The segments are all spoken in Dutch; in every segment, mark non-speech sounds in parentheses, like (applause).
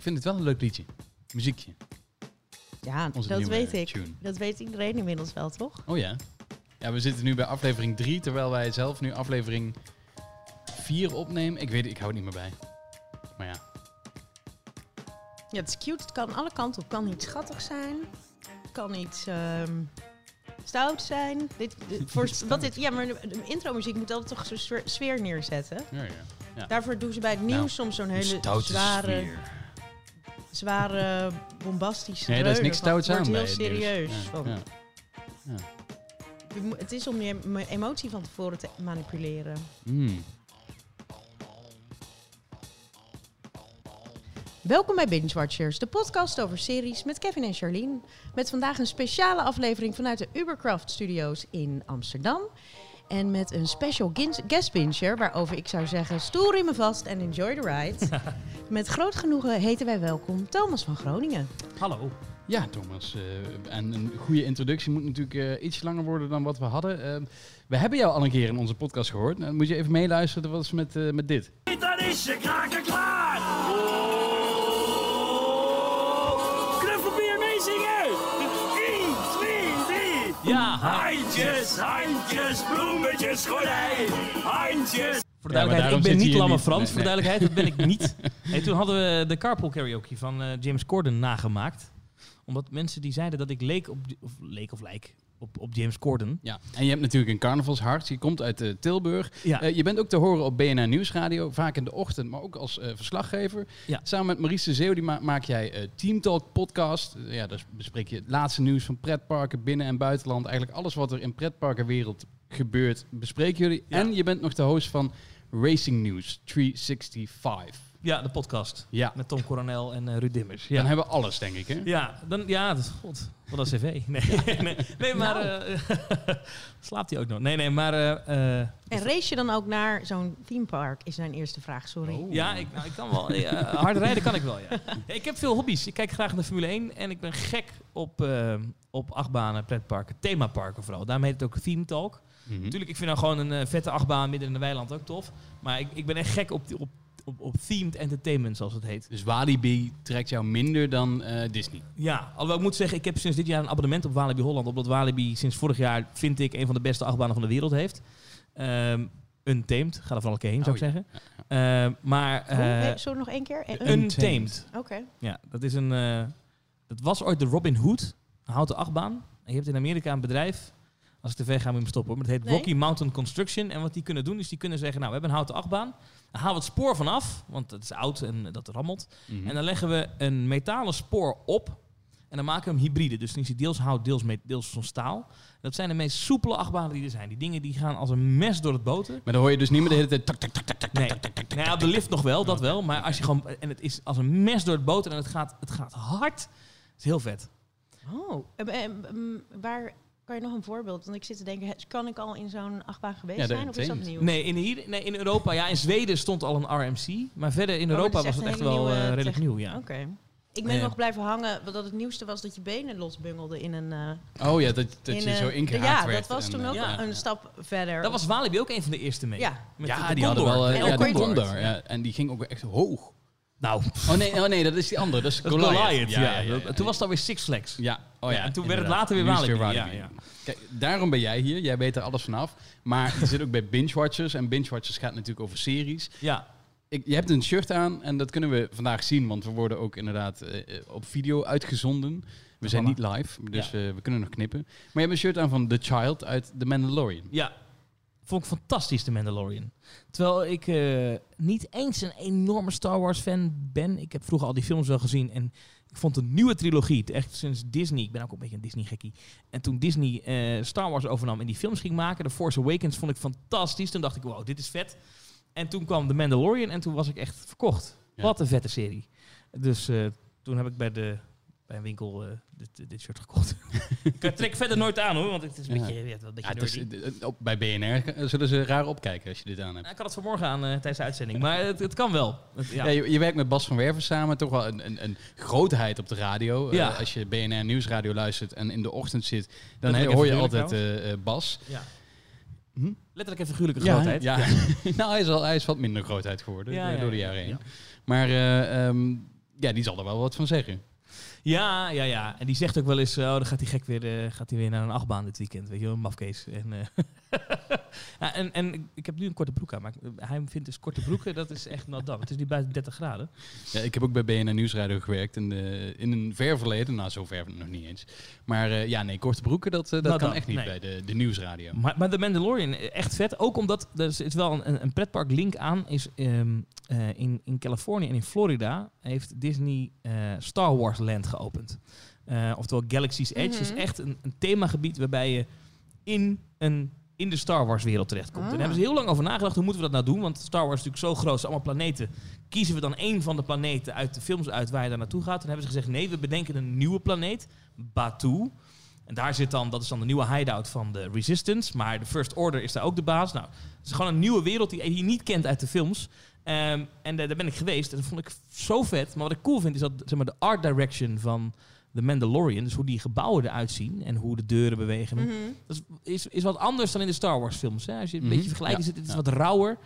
ik vind het wel een leuk liedje. Muziekje. Ja, Onze dat weet ik. tune. Dat weet iedereen inmiddels wel, toch? Oh ja. Ja, we zitten nu bij aflevering 3, terwijl wij zelf nu aflevering 4 opnemen. Ik weet het, ik hou het niet meer bij. Maar ja. Ja, het is cute. Het kan alle kanten op. Het kan iets schattig zijn. Het kan iets ehm, stout zijn. Dit, dit- (laughs) voor, wat dit, ja, maar de, de intro-muziek moet altijd toch zo'n sfeer- sfeer neerzetten. ja, ja. Daarvoor doen ze bij het nieuws Nou, soms zo'n hele zware, sfeer. Zware, bombastische Nee, daar is niks stouts het aan bij heel het serieus. van, Het is om je em- emotie van tevoren te manipuleren. Mm. Welkom bij Binge Watchers, de podcast over series met Kevin en Charlene. Met vandaag een speciale aflevering vanuit de Ubercraft Studios in Amsterdam. En met een special guest binger, waarover ik zou zeggen, stoel me vast en enjoy the ride. (laughs) met groot genoegen heten wij welkom Thomas van Groningen. Hallo. Ja, Thomas. eh, en een goede introductie moet natuurlijk eh, iets langer worden dan wat we hadden. Eh, we hebben jou al een keer in onze podcast gehoord. Dan moet je even meeluisteren. Dat was met, eh, met dit. Is je kraken klaar! Handjes, handjes, bloemetjes, gordijn! Handjes! voor de duidelijkheid, ik ben niet Lamme niet. Frans. Nee, Voor de duidelijkheid, dat ben ik niet. (laughs) Hey, toen hadden we de carpool karaoke van eh, James Corden nagemaakt. Omdat mensen die zeiden dat ik leek op, of leek of lijk op, op James Corden. Ja. En je hebt natuurlijk een carnavalshart. Je komt uit eh, Tilburg. Ja. Eh, je bent ook te horen op BNR Nieuwsradio. Vaak in de ochtend, maar ook als eh, verslaggever. Ja. Samen met Maurice de Zeeuw die ma- maak jij Team Talk podcast. Ja, daar bespreek je het laatste nieuws van pretparken binnen- en buitenland. Eigenlijk alles wat er in pretparkenwereld gebeurt, bespreken jullie. Ja. En je bent nog de host van Racing News 365. Ja, de podcast. Ja, Met Tom Coronel en eh, Ruud Dimmers. dan hebben we alles, denk ik. Hè? Ja, dan, ja, dat, god, wat een cv. (laughs) Nee, nee, nee maar... eh, (laughs) slaapt hij ook nog? Nee, nee, maar... eh, eh, En race je dan ook naar zo'n themepark, is mijn eerste vraag, sorry. Oh. Ja, ik, nou, ik kan wel. Ja, hard rijden kan ik wel, ja. (laughs) Ik heb veel hobby's. Ik kijk graag naar Formule 1 en ik ben gek op, op achtbanen, pretparken, themaparken vooral. Daarom heet het ook Theme Talk. Mhm. Natuurlijk, ik vind nou gewoon een vette achtbaan midden in de weiland ook tof. Maar ik, ik ben echt gek op, die- op, op, op themed entertainment, zoals het heet. Dus Walibi trekt jou minder dan eh, Disney. Ja, alhoewel ik moet zeggen, ik heb sinds dit jaar een abonnement op Walibi Holland. Omdat Walibi sinds vorig jaar, vind ik, een van de beste achtbanen van de wereld heeft. Ehm Untamed, ga er een keer heen, zou ik Oh, ja. zeggen. Ehm, maar... Hoe? eh, Eh, Sorry, nog één keer? Eh, Untamed. Untamed. Oké. Ja, dat is een. eh, dat was ooit de Robin Hood, een houten achtbaan. En je hebt in Amerika een bedrijf. Als ik te ver ga, moet je hem stoppen. Maar het heet Nee. Rocky Mountain Construction. En wat die kunnen doen, is die kunnen zeggen: Nou, we hebben een houten achtbaan. Dan halen we het spoor vanaf, want het is oud en dat rammelt. Mhm. En dan leggen we een metalen spoor op. En dan maken we hem hybride. Dus dan is hij deels hout, deels, met, deels van staal. Dat zijn de meest soepele achtbanen die er zijn. Die dingen die gaan als een mes door het boten. Maar dan hoor je dus niet meer de hele tijd... Tak, tak, tak, tak, tak, Nee, tak, tak, tak, tak, nou op de lift nog wel, dat wel. Maar als je gewoon... En het is als een mes door het boter en het gaat, het gaat hard. Het is heel vet. Oh, eh, eh, mm, waar kan je nog een voorbeeld? Want ik zit te denken, kan ik al in zo'n achtbaan geweest Ja, zijn? Of is dat nieuw? Nee in, hier, nee, in Europa... Ja, in Zweden stond al een RMC. Maar verder in Oh, Europa was het echt wel eh, redelijk nieuw, ja. Oké. Ik ben Eh. nog blijven hangen, dat het nieuwste was dat je benen losbungelde in een... eh, Oh ja, dat, dat in je een- zo ingehaakt Ja, werd dat was en, toen eh, ook ja. een stap verder. Daar was Walibi ook een van de eerste mee. Ja. Met ja, de die hadden wel... eh, En ja, de Condor. Ja, en die ging ook echt hoog. Nou, Oh nee, oh nee, dat is die andere. Dat is dat Goliath. Goliath, ja. Toen was het alweer Six Flags. Ja, oh ja. En toen werd het later weer Walibi, ja, ja. Kijk, daarom ben jij hier. Jij weet er alles vanaf. Maar je zit ook bij Binge Watchers. En Binge Watchers gaat natuurlijk over series. Ja, Ik, je hebt een shirt aan en dat kunnen we vandaag zien. Want we worden ook inderdaad eh, eh, op video uitgezonden. We zijn niet live, dus we kunnen nog knippen. Maar je hebt een shirt aan van The Child uit The Mandalorian. ja. Vond ik fantastisch, de Mandalorian. Terwijl ik eh, niet eens een enorme Star Wars fan ben. Ik heb vroeger al die films wel gezien. En ik vond de nieuwe trilogie, echt sinds Disney... Ik ben ook een beetje een Disney-gekkie. En toen Disney eh, Star Wars overnam en die films ging maken... The Force Awakens vond ik fantastisch. Toen dacht ik, wow, dit is vet. En toen kwam The Mandalorian en toen was ik echt verkocht. Ja. Wat een vette serie. Dus eh, toen heb ik bij, de, bij een winkel eh, dit, dit shirt gekocht. (laughs) ik trek verder nooit aan hoor, want het is een Ja. beetje, ja, een beetje Ja, het is, nerdy. eh, op, bij BNR zullen ze raar opkijken als je dit aan hebt. Ik had het vanmorgen aan eh, tijdens de uitzending, maar het, het kan wel. Het- ja. Ja. je, je werkt met Bas van Werven samen, toch wel een, een, een grootheid op de radio. Ja. Eh, als je BNR Nieuwsradio luistert en in de ochtend zit, dan hoor je altijd eh, eh, Bas. Ja. Hm? Letterlijk en figuurlijke Ja, grootheid. Ja. (laughs) nou, hij is, al, hij is wat minder grootheid geworden Ja, eh, ja, door de ja, jaren heen. ja. Maar eh, ehm, Ja, die zal er wel wat van zeggen. Ja, ja, ja. En die zegt ook wel eens, oh, dan gaat hij gek weer, eh, gaat hij weer naar een achtbaan dit weekend. Weet je wel, mafkees. En, eh, (laughs) ja, en, en ik heb nu een korte broek aan, maar hij vindt dus korte broeken, dat is echt not dan. Het is nu buiten 30 graden. Ja, ik heb ook bij BNN Nieuwsradio gewerkt in, de, in een ver verleden. Nou, zo ver nog niet eens. Maar eh, ja, nee, korte broeken, dat, eh, dat Nou kan dan, echt niet nee. bij de, de Nieuwsradio. Maar, maar The Mandalorian, echt vet. Ook omdat, er is wel een, een pretpark link aan, is ehm, eh, in, in Californië en in Florida heeft Disney eh, Star Wars Land geopend. Eh, oftewel Galaxy's Edge is Mhm. echt een, een themagebied waarbij je in, een, in de Star Wars wereld terechtkomt. En Ah. daar hebben ze heel lang over nagedacht, hoe moeten we dat nou doen? Want Star Wars is natuurlijk zo groot, zijn allemaal planeten. Kiezen we dan één van de planeten uit de films uit waar je daar naartoe gaat? Dan hebben ze gezegd, nee, we bedenken een nieuwe planeet, Batuu. En daar zit dan, dat is dan de nieuwe hideout van de Resistance. Maar de First Order is daar ook de baas. Nou, het is gewoon een nieuwe wereld die je niet kent uit de films. Ehm, en daar daar ben ik geweest. En dat vond ik zo vet. Maar wat ik cool vind, is dat zeg maar, de art direction van The Mandalorian, dus hoe die gebouwen eruit zien en hoe de deuren bewegen, Mhm. dat is, is, is wat anders dan in de Star Wars films. Hè? Als je een Mhm. beetje vergelijkt, Ja. is het, het is Ja. wat rauwer.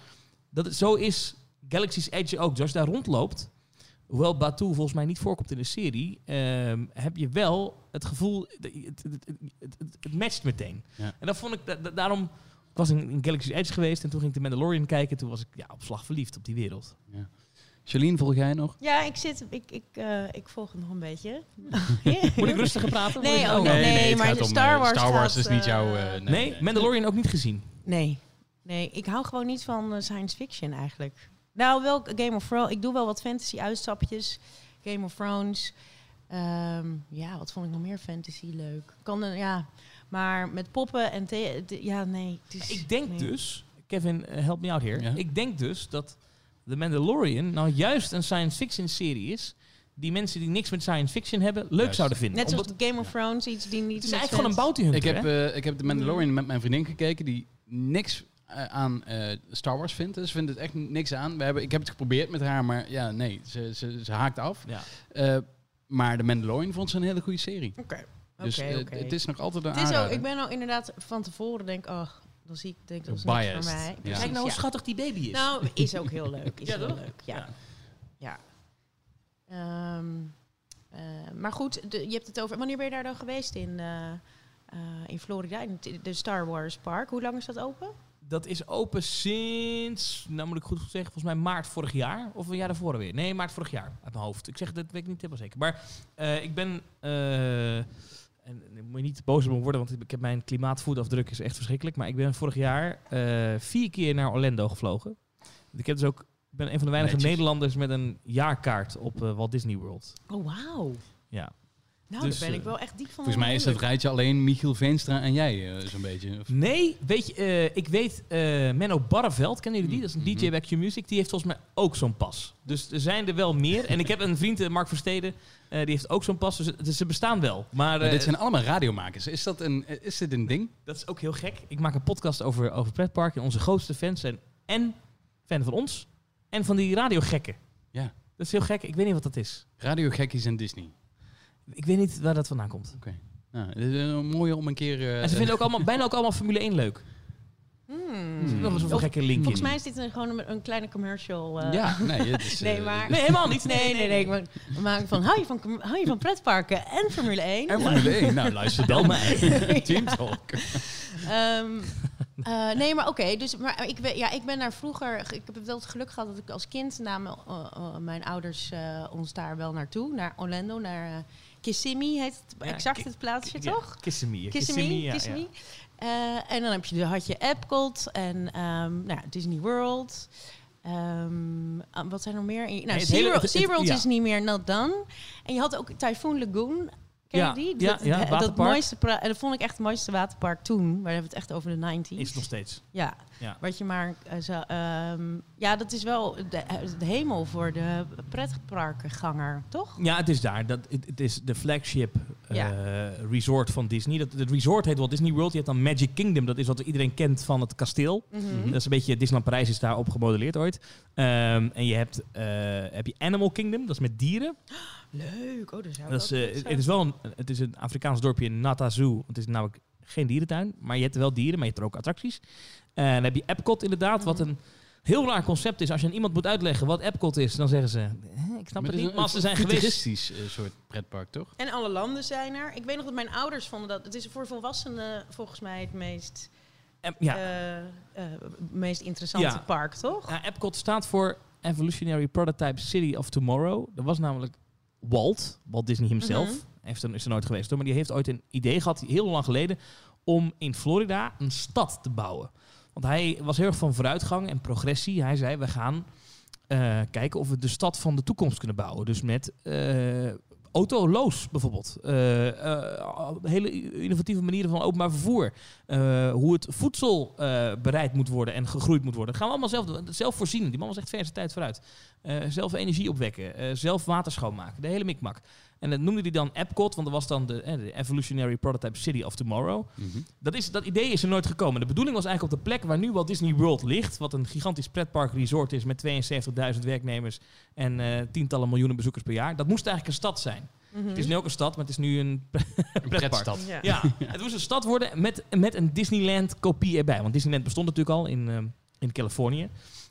Dat het, zo is Galaxy's Edge ook. Dus als je daar rondloopt, hoewel Batuu volgens mij niet voorkomt in de serie, ehm, heb je wel het gevoel, het, het, het, het, het- het matcht meteen. Ja. En dat vond ik, da- da- daarom ik was in, in Galaxy's Edge geweest en toen ging ik de Mandalorian kijken en toen was ik ja, op slag verliefd op die wereld. Charlene, volg jij nog? Ja, ik zit, ik, ik, eh, ik volg het nog een beetje. (laughs) Moet ik rustiger praten? Nee, oh, niet. Nee, het maar om, Star eh, Wars Star Wars gaat, is niet jouw... eh, Nee, Mandalorian ook niet gezien. Nee. Nee, ik hou gewoon niet van science fiction eigenlijk. Nou, wel Game of Thrones. Ik doe wel wat fantasy uitstapjes. Game of Thrones. Ehm, ja, wat vond ik nog meer fantasy leuk? Kan er, ja, maar met poppen en ja, nee. Het is, Ik denk nee. dus, Kevin, help me out here. Ja. Ik denk dus dat The Mandalorian nou juist een science fiction serie is die mensen die niks met science fiction hebben leuk Juist. zouden vinden. Net zoals Omdat- Game of Thrones, iets die niet het is eigenlijk gewoon een bounty hunter. Ik heb, eh, ik heb de Mandalorian met mijn vriendin gekeken die niks eh, aan eh, Star Wars vindt. Dus ze vindt het echt niks aan. We hebben, ik heb het geprobeerd met haar, maar ja, nee, ze, ze, ze haakt af. ja. Eh, maar de Mandalorian vond ze een hele goede serie. Oké. Dus Oké, eh, oké. het is nog altijd een Het is ook, ik ben al inderdaad van tevoren denk, oh, dan zie ik denk dat is niks voor mij. Precies, Kijk nou hoe ja. schattig die baby is. Nou, is ook heel leuk. Is (laughs) Ja, heel toch? leuk. Ja. Ja. ja. Ehm, eh, maar goed, de- je hebt het over. Wanneer ben je daar dan geweest in, eh, eh, in Florida, in de Star Wars Park? Hoe lang is dat open? Dat is open sinds, nou moet ik goed zeggen, volgens mij maart vorig jaar. Of een jaar daarvoor weer. Nee, maart vorig jaar, uit mijn hoofd. Ik zeg dat weet ik niet helemaal zeker. Maar eh, ik ben, eh, en en moet je niet boos op me worden, want ik heb mijn klimaatvoetafdruk is echt verschrikkelijk. Maar ik ben vorig jaar eh, vier keer naar Orlando gevlogen. Ik heb dus ook, ik ben een van de weinige Netjes. Nederlanders met een jaarkaart op eh, Walt Disney World. Oh, wauw. Ja. Nou, Dus, daar ben ik eh, wel echt diep van. Volgens mij is het rijtje alleen Michiel Veenstra en jij eh, zo'n beetje. Of- Nee, weet je, eh, ik weet, eh, Menno Barreveld, kennen jullie die? Dat is een DJ bij Q Music. Die heeft volgens mij ook zo'n pas. Dus er zijn er wel meer. en ik heb een vriend, Mark Versteden, eh, die heeft ook zo'n pas. Dus, het- dus ze bestaan wel. Maar, Maar eh, dit zijn allemaal radiomakers. Is, dat een, is dit een ding? dat is ook heel gek. Ik maak een podcast over, over pretparken. En onze grootste fans zijn en fan van ons en van die radiogekken. Ja. Dat is heel gek. Ik weet niet wat dat is. Radiogekkies en Disney. Ik weet niet waar dat vandaan komt. Nou, dit is een mooie om een keer... eh, En ze vinden ook (laughs) allemaal, bijna ook allemaal Formule 1 leuk. Hmm. Zit nog eens een gekke link Volgens mij is dit een, gewoon een, een kleine commercial. eh, Ja, nee, het is... (laughs) Nee, eh, maar- Nee, helemaal niet. (laughs) Nee, nee, nee. ik maken van, hou je van, hou je van pretparken en Formule 1? En Formule 1. Nou, luister dan. mij. Team Talk. Ehm, eh, nee, maar oké. dus, maar ik, ben, ja, ik ben daar vroeger... Ik heb wel het geluk gehad dat ik als kind... namen eh, eh, mijn ouders ons daar wel naartoe. Naar Orlando, naar Kissimmee heet het Ja, exact het plaatsje, toch? Kissimmee. Kissimmee, ja, Kissimmee. en dan heb je, de- had je Epcot en ehm, nou, Disney World. Ehm, ah, wat zijn er nog meer? Nou, het hele- SeaWorld, het- het- SeaWorld ja. is niet meer not done. En je had ook Typhoon Lagoon. Ken je Ja, die? ja, dat, ja, dat waterpark. mooiste pra- en dat vond ik echt het mooiste waterpark toen. Maar dan hebben we het echt over de 90s. Is het nog steeds. Ja, Ja. wat je maar eh, ehm, ja, dat is wel de, de hemel voor de pretparkenganger, toch? Ja, het is daar. Dat, het, het is de flagship eh, Ja. resort van Disney. Dat, het resort heet Walt Disney World. Je hebt dan Magic Kingdom. Dat is wat iedereen kent van het kasteel. Mhm. Dat is een beetje Disneyland Parijs is daar op gemodelleerd ooit. Ehm, en je hebt, eh, heb je Animal Kingdom. Dat is met dieren. (gasps) Leuk, oh, zou ik Dat is, ook eh, het, is wel een, het is een Afrikaans dorpje in Nata Zoo. Het is namelijk geen dierentuin. Maar je hebt wel dieren, maar je hebt er ook attracties. En dan heb je Epcot inderdaad. Wat Mhm. een heel raar concept is. Als je aan iemand moet uitleggen wat Epcot is, dan zeggen ze... "Hè, ik snap Maar het niet. Maar ze een zijn geweest... futuristisch eh, soort pretpark, toch? En alle landen zijn er. Ik weet nog dat mijn ouders vonden dat... Het is voor volwassenen volgens mij het meest, En, ja, eh, eh, meest interessante Ja. park, toch? Ja, Epcot staat voor Evolutionary Prototype City of Tomorrow. Dat was namelijk Walt, Walt Disney himself. Mhm. Heeft er, is er nooit geweest hoor, maar die heeft ooit een idee gehad, heel lang geleden, om in Florida een stad te bouwen. Want hij was heel erg van vooruitgang en progressie. Hij zei, we gaan eh, kijken of we de stad van de toekomst kunnen bouwen. Dus met eh, autoloos bijvoorbeeld. Eh, eh, hele innovatieve manieren van openbaar vervoer. Eh, hoe het voedsel bereid moet worden en gegroeid moet worden. Gaan we allemaal zelf. Zelf voorzien. Die man was echt verse tijd vooruit. Zelf energie opwekken. zelf water schoonmaken. De hele mikmak. En dat noemde hij dan Epcot, want dat was dan de, eh, de Evolutionary Prototype City of Tomorrow. Mhm. Dat, is, dat idee is er nooit gekomen. De bedoeling was eigenlijk op de plek waar nu Walt Disney World ligt, wat een gigantisch pretpark resort is met 72.000 werknemers en eh, tientallen miljoenen bezoekers per jaar. Dat moest eigenlijk een stad zijn. Mhm. Het is nu ook een stad, maar het is nu een (laughs) Een pretpark. Ja. (laughs) Ja, het moest een stad worden met, met een Disneyland-kopie erbij. Want Disneyland bestond natuurlijk al in, ehm, in Californië.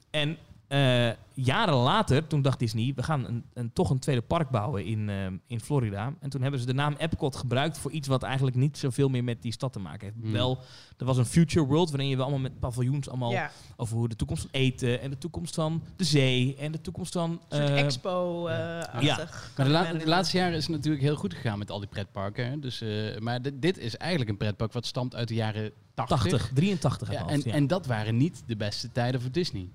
En eh, jaren later, toen dacht Disney, we gaan een, een, toch een tweede park bouwen in, ehm, in Florida. En toen hebben ze de naam Epcot gebruikt voor iets wat eigenlijk niet zoveel meer met die stad te maken heeft. Hmm. Wel, er was een future world waarin je wel allemaal met paviljoens allemaal Ja, over hoe de toekomst van eten en de toekomst van de zee en de toekomst van... een soort eh. Maar de, la- de laatste jaren is het natuurlijk heel goed gegaan met al die pretparken. hè. Dus, eh, maar dit- is eigenlijk een pretpark wat stamt uit de jaren 80. 80, 83 Ja, uit mijn en, hoofd, ja. en dat waren niet de beste tijden voor Disney.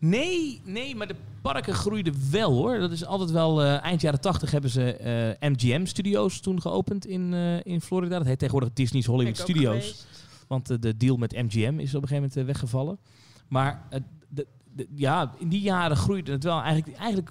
Nee, nee, maar de parken groeiden wel hoor. Dat is altijd wel. eh, eind jaren 80 hebben ze eh, MGM Studios toen geopend in, eh, in Florida. Dat heet tegenwoordig Disney's Hollywood Studios. Want de deal met MGM is op een gegeven moment weggevallen. Maar de, de- ja, in die jaren groeide het wel. Eigenlijk, eigenlijk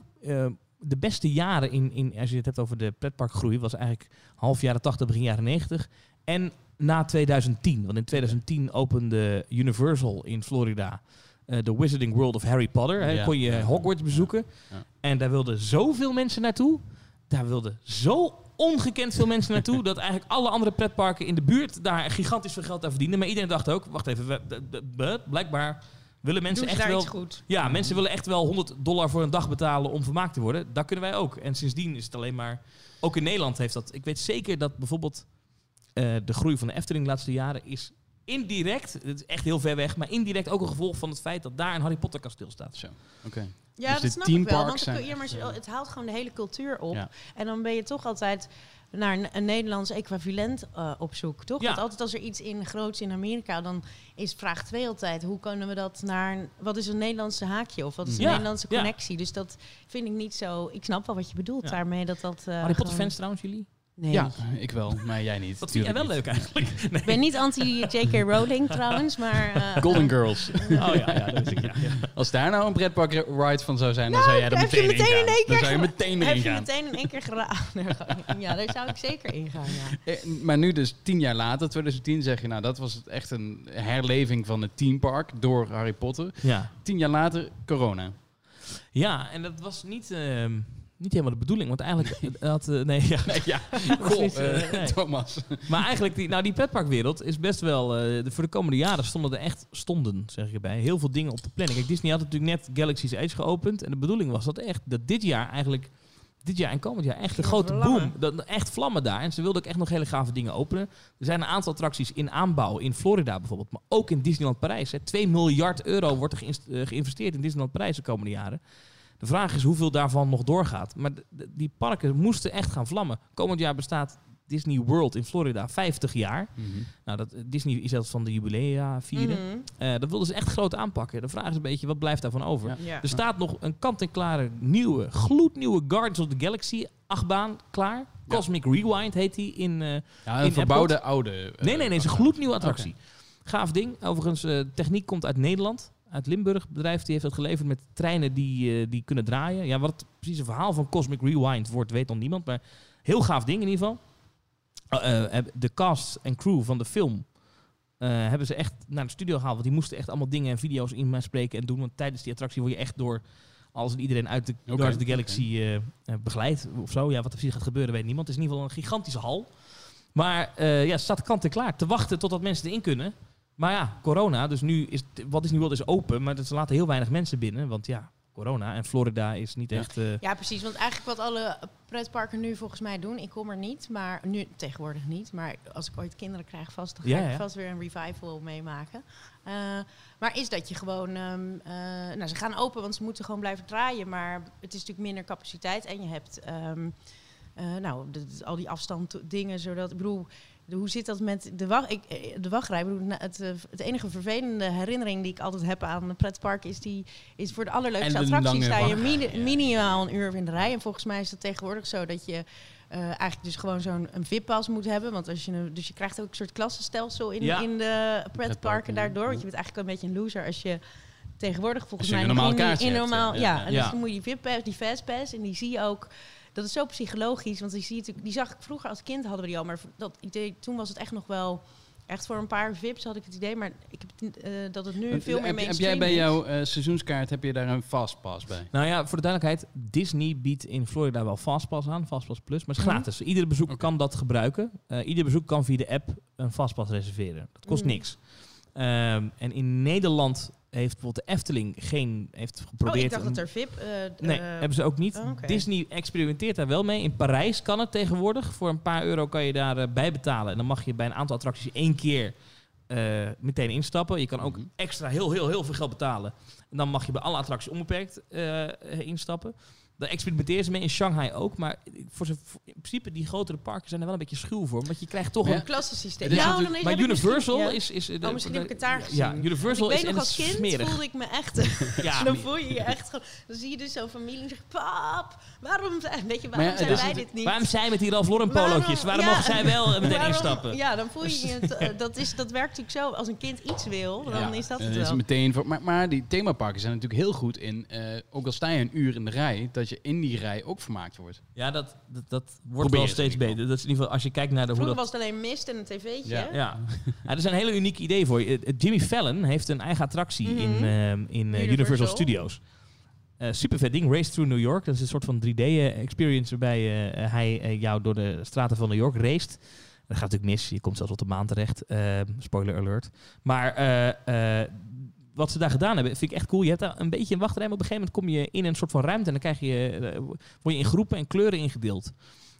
de beste jaren in, in, als je het hebt over de pretparkgroei, was eigenlijk half jaren 80, begin jaren 90. En na 2010. Want in 2010 opende Universal in Florida de Wizarding World of Harry Potter. Hè, Ja. kon je Hogwarts bezoeken. Ja. En daar wilden zoveel mensen naartoe. Daar wilden zo ongekend veel mensen (laughs) naartoe. dat eigenlijk alle andere pretparken in de buurt daar gigantisch veel geld aan verdienden. Maar iedereen dacht ook, wacht even, we- de- de- de- blijkbaar willen mensen echt wel. goed? Ja, mensen willen echt wel 100 dollar voor een dag betalen om vermaakt te worden. Dat kunnen wij ook. En sindsdien is het alleen maar. Ook in Nederland heeft dat. Ik weet zeker dat bijvoorbeeld eh, de groei van de Efteling de laatste jaren is indirect. Het is echt heel ver weg, maar indirect ook een gevolg van het feit dat daar een Harry Potter kasteel staat. Zo, oké. Ja, Dus dat snap ik wel. teamparks Want zijn het, ja, maar eh, het haalt gewoon de hele cultuur op. Ja. En dan ben je toch altijd naar een, een Nederlands equivalent eh, op zoek, toch? Ja. Want altijd als er iets in groots in Amerika, dan is vraag 2 altijd... hoe kunnen we dat naar... een- wat is een Nederlandse haakje of wat is een Ja, Nederlandse ja. connectie? Dus dat vind ik niet zo... Ik snap wel wat je bedoelt Ja. daarmee, dat dat... eh, Harry Potter gewoon- fans trouwens, jullie? Nee. Ja, ik wel, maar jij niet. (laughs) Dat vind jij wel leuk eigenlijk. (laughs) Nee. Ik ben niet anti-J.K. (laughs) Rowling trouwens, maar... eh. Golden Girls. Oh ja, ja, dat ik. Ja, ja. Als daar nou een pretpark ride van zou zijn, dan zou jij er meteen, meteen in gaan. Dan zou je meteen heb erin je meteen in één keer geraden. ja, daar zou ik zeker in gaan, ja. Eh, Maar nu dus tien jaar later, 2010, zeg je nou dat was echt een herleving van het teampark door Harry Potter. ja. Tien jaar later, corona. Ja, en dat was niet, ehm, niet helemaal de bedoeling. Want eigenlijk (laughs) (laughs) had... eh, nee, ja. Nee, ja, (laughs) goh, eh, eh, nee. Thomas. Maar eigenlijk, die, nou, die petparkwereld is best wel... eh, de, voor de komende jaren stonden er echt, stonden, zeg ik erbij, heel veel dingen op de planning. Kijk, Disney had natuurlijk net Galaxy's Edge geopend. En de bedoeling was dat echt, dat dit jaar eigenlijk... Dit jaar en komend jaar echt een grote boom. Dat, echt vlammen daar. En ze wilden ook echt nog hele gave dingen openen. Er zijn een aantal attracties in aanbouw. In Florida bijvoorbeeld. Maar ook in Disneyland Parijs. Hè. 2 miljard euro wordt er geïnvesteerd in Disneyland Parijs de komende jaren. De vraag is hoeveel daarvan nog doorgaat. Maar die parken moesten echt gaan vlammen. Komend jaar bestaat Disney World in Florida 50 jaar. Nou, dat, Disney is zelfs van de jubilea vieren. Mhm. Eh, dat wilden ze echt groot aanpakken. De vraag is een beetje, wat blijft daarvan over? Ja. Ja. Er staat nog een kant-en-klare nieuwe, gloednieuwe Guardians of the Galaxy achtbaan klaar. Cosmic Rewind heet die in... eh, Ja, In een verbouwde oude. eh, nee, nee, nee, het is een gloednieuwe attractie. Gaaf ding. Overigens, eh, techniek komt uit Nederland. Uit Limburg. Bedrijf die heeft dat geleverd met treinen die, eh, die kunnen draaien. Ja, wat het precieze verhaal van Cosmic Rewind wordt, weet nog niemand. Maar heel gaaf ding in ieder geval. Eh, eh, de cast en crew van de film hebben ze echt naar de studio gehaald. Want die moesten echt allemaal dingen en video's in mij spreken en doen. Want tijdens die attractie word je echt door en iedereen uit de Guardians of the Galaxy eh, begeleid. Of zo. Ja, wat er precies gaat gebeuren weet niemand. Het is in ieder geval een gigantische hal. Maar eh, ja, staat kant en klaar te wachten totdat mensen erin kunnen. Maar ja, corona, dus nu is wat is nu wel is open, maar ze laten heel weinig mensen binnen, want ja, corona. En Florida is niet Ja. echt... eh, Ja, precies. Want eigenlijk wat alle pretparken nu volgens mij doen, ik kom er niet, maar nu tegenwoordig niet. Maar als ik ooit kinderen krijg vast, dan ga Ja, ik ja. vast weer een revival meemaken. Eh, maar is dat je gewoon, ehm, eh, nou ze gaan open, want ze moeten gewoon blijven draaien, maar het is natuurlijk minder capaciteit en je hebt, ehm, eh, nou, al die afstand dingen, zodat, ik bedoel, de- hoe zit dat met de, wacht, ik, eh, de wachtrij? Het, eh, het enige vervelende herinnering die ik altijd heb aan een pretpark is die is voor de allerleukste attracties sta je ja. minimaal een uur in de rij. En volgens mij is dat tegenwoordig zo dat je eh, eigenlijk dus gewoon zo'n VIP-pas moet hebben. Want als je een, dus je krijgt ook een soort klassenstelsel in, Ja. in de Pretparken, daardoor. Want je bent eigenlijk een beetje een loser als je tegenwoordig volgens mij een normaal in in normaal, ja. ja, Ja. en dus dan moet je die VIP-pass, die fastpass en die zie je ook. Dat is zo psychologisch, want die, zie je, natuurlijk- die zag ik vroeger als kind hadden we die al, maar dat idee, toen was het echt nog wel echt voor een paar VIP's had ik het idee, maar ik heb het, eh, dat het nu Want, veel heb, meer heb mainstream jij bij jouw eh, seizoenskaart heb je daar een fastpass bij? Nou ja, voor de duidelijkheid, Disney biedt in Florida wel Fastpass aan, Fastpass Plus, maar het is Mhm. gratis. Iedere bezoek Oké. kan dat gebruiken. Eh, ieder bezoek kan via de app een Fastpass reserveren. Dat kost Mhm. niks. Ehm, en in Nederland heeft bijvoorbeeld de Efteling geen, heeft Oh, geprobeerd... ik dacht een- dat er VIP... eh, Nee, eh, hebben ze ook niet. oh. Disney experimenteert daar wel mee. In Parijs kan het tegenwoordig. Voor een paar euro kan je daar eh, bij betalen. En dan mag je bij een aantal attracties één keer eh, meteen instappen. Je kan ook Mhm. extra heel, heel, heel veel geld betalen. En dan mag je bij alle attracties onbeperkt instappen. Daar experimenteren ze mee in Shanghai ook. Maar voor ze, voor- in principe, die grotere parken zijn er wel een beetje schuw voor. Want je krijgt toch een... klassensysteem. Ja, Maar Universal ja. is... is Oh, misschien heb ik het daar gezien. Ja, Universal ik is, nog als kind smerig. voelde ik me echt... Ja, (laughs) dan voel je je echt gewoon... Dan zie je dus zo'n familie en zeg pap, waarom, zijn- weet je, waarom zijn dus wij dit niet? waarom zijn met die Ralph Lauren polootjes? Waarom ja, mogen zij wel meteen instappen? Ja, dan voel je het. (laughs) eh, dat, is, dat werkt natuurlijk zo. Als een kind iets wil, dan Ja, is dat het is wel. meteen voor, maar, maar die themaparken zijn natuurlijk heel goed in, eh, ook al sta je een uur in de rij, dat je in die rij ook vermaakt wordt. Ja, dat, dat, dat wordt Probeer wel steeds beter. Dat is in ieder geval, als je kijkt naar de, hoe Vroeger dat... was het alleen mist en een tv'tje. Ja. Ja. (laughs) ja, er is een hele uniek idee voor je. Jimmy Fallon heeft een eigen attractie Mhm. in, ehm, in eh, Universal. Universal. Studios. Eh super vet ding, Race Through New York. Dat is een soort van 3D-experience waarbij eh, hij eh, jou door de straten van New York raced. Dat gaat natuurlijk mis. Je komt zelfs op de maan terecht. Ehm, spoiler alert. Maar eh, eh, wat ze daar gedaan hebben, vind ik echt cool. Je hebt daar een beetje een wachtrij, maar op een gegeven moment kom je in een soort van ruimte en dan krijg je, eh, word je in groepen en kleuren ingedeeld.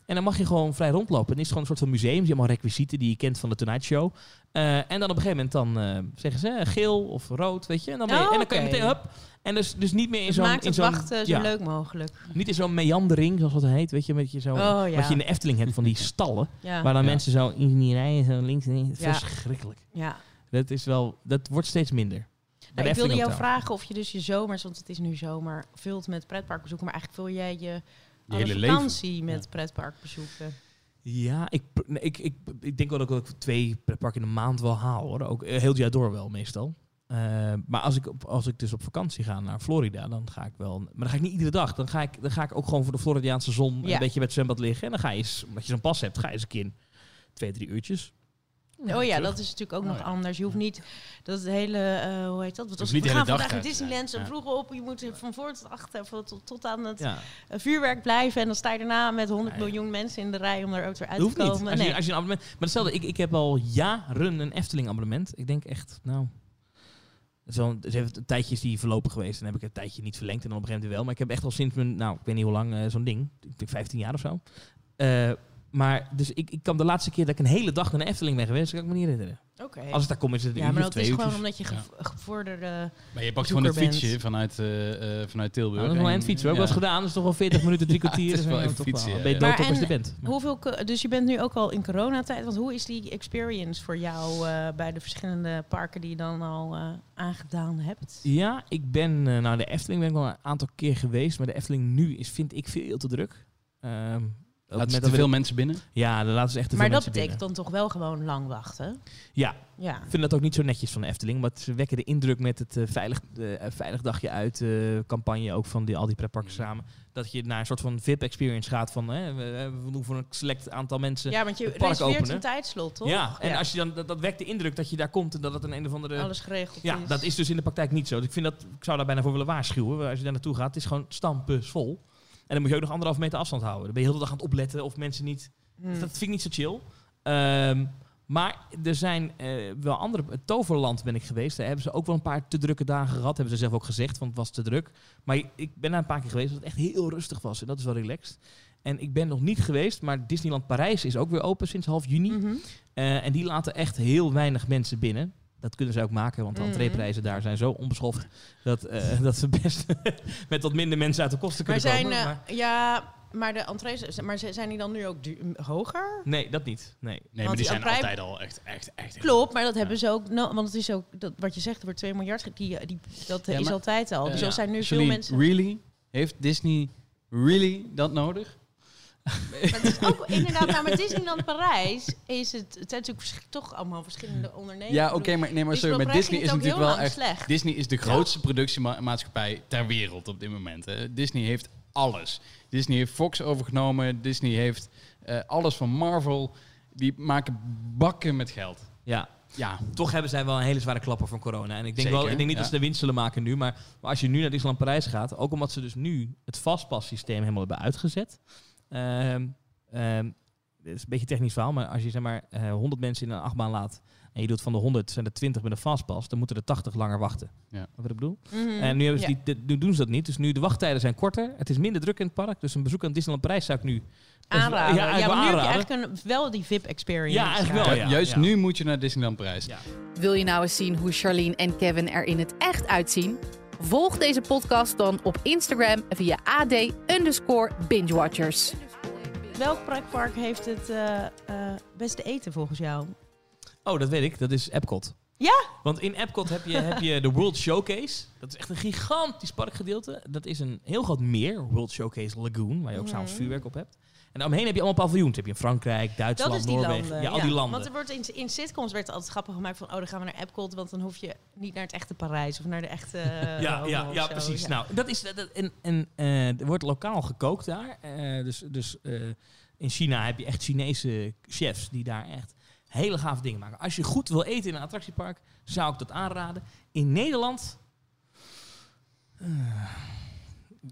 En dan mag je gewoon vrij rondlopen. En het is gewoon een soort van museum. Je hebt allemaal requisieten die je kent van de Tonight Show. Eh, en dan op een gegeven moment dan eh, zeggen ze geel of rood, weet je. En dan, ben je, Oh, en dan kan je meteen, hup. En dus, dus niet meer in Het zo'n... maakt in het zo'n wachten zo leuk mogelijk. Niet in zo'n meandering, zoals dat heet. Weet je, met je zo, Oh, ja. wat je in de Efteling hebt van die (laughs) stallen. Ja. Waar dan Ja. mensen zo in die rijen, zo links en links. Ja. Verschrikkelijk. ja. Dat, is wel, dat wordt steeds minder. Nou, ik wilde jou vragen of je dus je zomers, want het is nu zomer, vult met pretparkbezoeken. Maar eigenlijk vul jij je, Je alle hele leven. vakantie met pretparkbezoeken. Ja, ik, ik, ik, ik denk wel dat ik ook twee pretparken in de maand wel haal hoor. Ook eh, heel het jaar door wel meestal. Eh, maar als ik, op, als ik dus op vakantie ga naar Florida, dan ga ik wel. Maar dan ga ik niet iedere dag. Dan ga ik, dan ga ik ook gewoon voor de Floridiaanse zon Ja. een beetje bij het zwembad liggen. En dan ga je eens, omdat je zo'n pas hebt, ga je eens een keer twee, drie uurtjes. Oh ja, terug. dat is natuurlijk ook Oh nog ja. anders. Je hoeft niet dat het hele, eh, hoe heet dat? Wat was, niet we gaan vandaag naar Disneyland, zo ja. vroeg op. Je moet van voor tot achter, van tot, tot aan het eh, vuurwerk blijven. En dan sta je daarna met 100 Ja, ja. miljoen mensen in de rij om er ook weer uit hoeft te niet. komen. Als je, Nee. als je een abonnement, maar hetzelfde, ik, ik heb al jaren een Efteling abonnement. Ik denk echt, nou... Het is wel- het heeft een tijdje is die verlopen geweest. En dan heb ik een tijdje niet verlengd en dan op een gegeven moment wel. Maar ik heb echt al sinds mijn, nou, ik weet niet hoe lang, eh, zo'n ding. Ik denk 15 jaar of zo. Eh, maar dus ik, ik kan de laatste keer dat ik een hele dag naar de Efteling ben geweest, kan ik me niet herinneren. Oké. Als het daar komt, is het een Ja, maar of twee is gewoon omdat je gev- gevorderde... Maar je pakt gewoon een bent. fietsje vanuit, eh, eh, vanuit Tilburg. Nou, dat is wel En- een fietsen. hoor. Ik ja. was gedaan, dat is toch wel 40 minuten, drie kwartier. (laughs) het is wel even fietsen, wel- ja, Ben je ja. dood Maar op als je en bent. Hoeveel, dus je bent nu ook al in coronatijd. Want hoe is die experience voor jou eh, bij de verschillende parken die je dan al eh, aangedaan hebt? Ja, ik ben uh, nou de Efteling ben ik wel een aantal keer geweest, maar de Efteling nu is vind ik veel te druk. Ehm ook Laten ze met te dat veel mensen binnen? Ja, dan laten ze echt te Maar veel dat mensen betekent dan toch wel gewoon lang wachten? binnen. Ja, Ja. ik vind dat ook niet zo netjes van de Efteling, maar ze wekken de indruk met het eh, veilig, eh, veilig dagje uit eh, campagne ook van die, al die pretparken Mm. samen. Dat je naar een soort van VIP-experience gaat van hè, we, we doen voor een select aantal mensen. Ja, want je het park reserveert openen. een tijdslot, toch? Ja, en Als je dan, dat, dat wekt de indruk dat je daar komt en dat het een een of andere... alles geregeld Ja, is. dat is dus in de praktijk niet zo. Dus ik, vind dat, ik zou daar bijna voor willen waarschuwen. Als je daar naartoe gaat, het is gewoon stampensvol. En dan moet je ook nog anderhalf meter afstand houden. Dan ben je heel de dag aan het opletten of mensen niet... Hmm. Dat vind ik niet zo chill. Ehm, Maar er zijn eh, wel andere... het Toverland ben ik geweest. Daar hebben ze ook wel een paar te drukke dagen gehad. Hebben ze zelf ook gezegd, want het was te druk. Maar ik ben daar een paar keer geweest dat het echt heel rustig was. En dat is wel relaxed. En ik ben nog niet geweest, maar Disneyland Parijs is ook weer open sinds half juni. Mhm. Eh, en die laten echt heel weinig mensen binnen. Dat kunnen ze ook maken, want de Mhm. entreeprijzen daar zijn zo onbeschoft... dat, eh, (laughs) dat ze best (laughs) met wat minder mensen uit de kosten Maar kunnen zijn, komen. eh, Maar- ja, maar de entrees, maar ze- zijn die dan nu ook hoger? Nee, dat niet. Nee. Nee, maar die die zijn altijd al echt, echt, echt... Klopt, maar dat hebben ze ook, no, want het is ook, dat, wat je zegt, er wordt 2 miljard, die, die, dat Ja, is maar- altijd al. Dus Eh, er zijn nu veel mensen... Really? Heeft Disney really dat nodig? Maar het is ook inderdaad, nou, met Disneyland Parijs is het, het zijn natuurlijk toch allemaal verschillende ondernemingen. Ja, oké, maar, nee, maar sorry, Disneyland maar Disney is natuurlijk wel echt... slecht. Disney is de grootste productiemaatschappij ter wereld op dit moment. Hè. Disney heeft alles. Disney heeft Fox overgenomen. Disney heeft eh, alles van Marvel. Die maken bakken met geld. Ja, Ja, toch hebben zij wel een hele zware klapper van corona. En ik denk, Zeker, wel, ik denk niet ja. dat ze de winst zullen maken nu. Maar, maar als je nu naar Disneyland Parijs gaat, ook omdat ze dus nu het vastpassysteem helemaal hebben uitgezet. Ehm ehm, het is een beetje een technisch verhaal, maar als je zeg maar eh 100 mensen in een achtbaan laat en je doet van de 100 zijn er 20 met een fastpass, dan moeten er 80 langer wachten. Ja. Wat ik bedoel? Mhm. En nu, hebben ze Ja. die, dit- nu doen ze dat niet. Dus nu de wachttijden zijn korter. Het is minder druk in het park. Dus een bezoek aan Disneyland Parijs zou ik nu aanraden. Ja, Ja, maar nu heb je eigenlijk een, wel die VIP-experience. Ja, eigenlijk wel, Ju- ja. juist ja. nu moet je naar Disneyland Parijs. Ja. Wil je nou eens zien hoe Charlene en Kevin er in het echt uitzien? Volg deze podcast dan op Instagram via AD underscore bingewatchers. Welk pretpark heeft het eh, eh, beste eten volgens jou? Oh, dat weet ik. Dat is Epcot. Ja? Want in Epcot heb je, heb je de World Showcase. Dat is echt een gigantisch parkgedeelte. Dat is een heel groot meer, World Showcase Lagoon, waar je ook s'avonds Mhm. vuurwerk op hebt. En daaromheen heb je allemaal paviljoens. Heb je in Frankrijk, Duitsland, Noorwegen. landen. ja, al die landen. Want er wordt in, in sitcoms werd het altijd grappig gemaakt van... oh, dan gaan we naar Epcot, want dan hoef je niet naar het echte Parijs... of naar de echte (laughs) eh, ja, ja, ja, zo. precies. Ja. Nou, dat is, dat, en, en, eh, er wordt lokaal gekookt daar. Eh, dus dus eh, in China heb je echt Chinese chefs die daar echt hele gave dingen maken. Als je goed wil eten in een attractiepark, zou ik dat aanraden. In Nederland...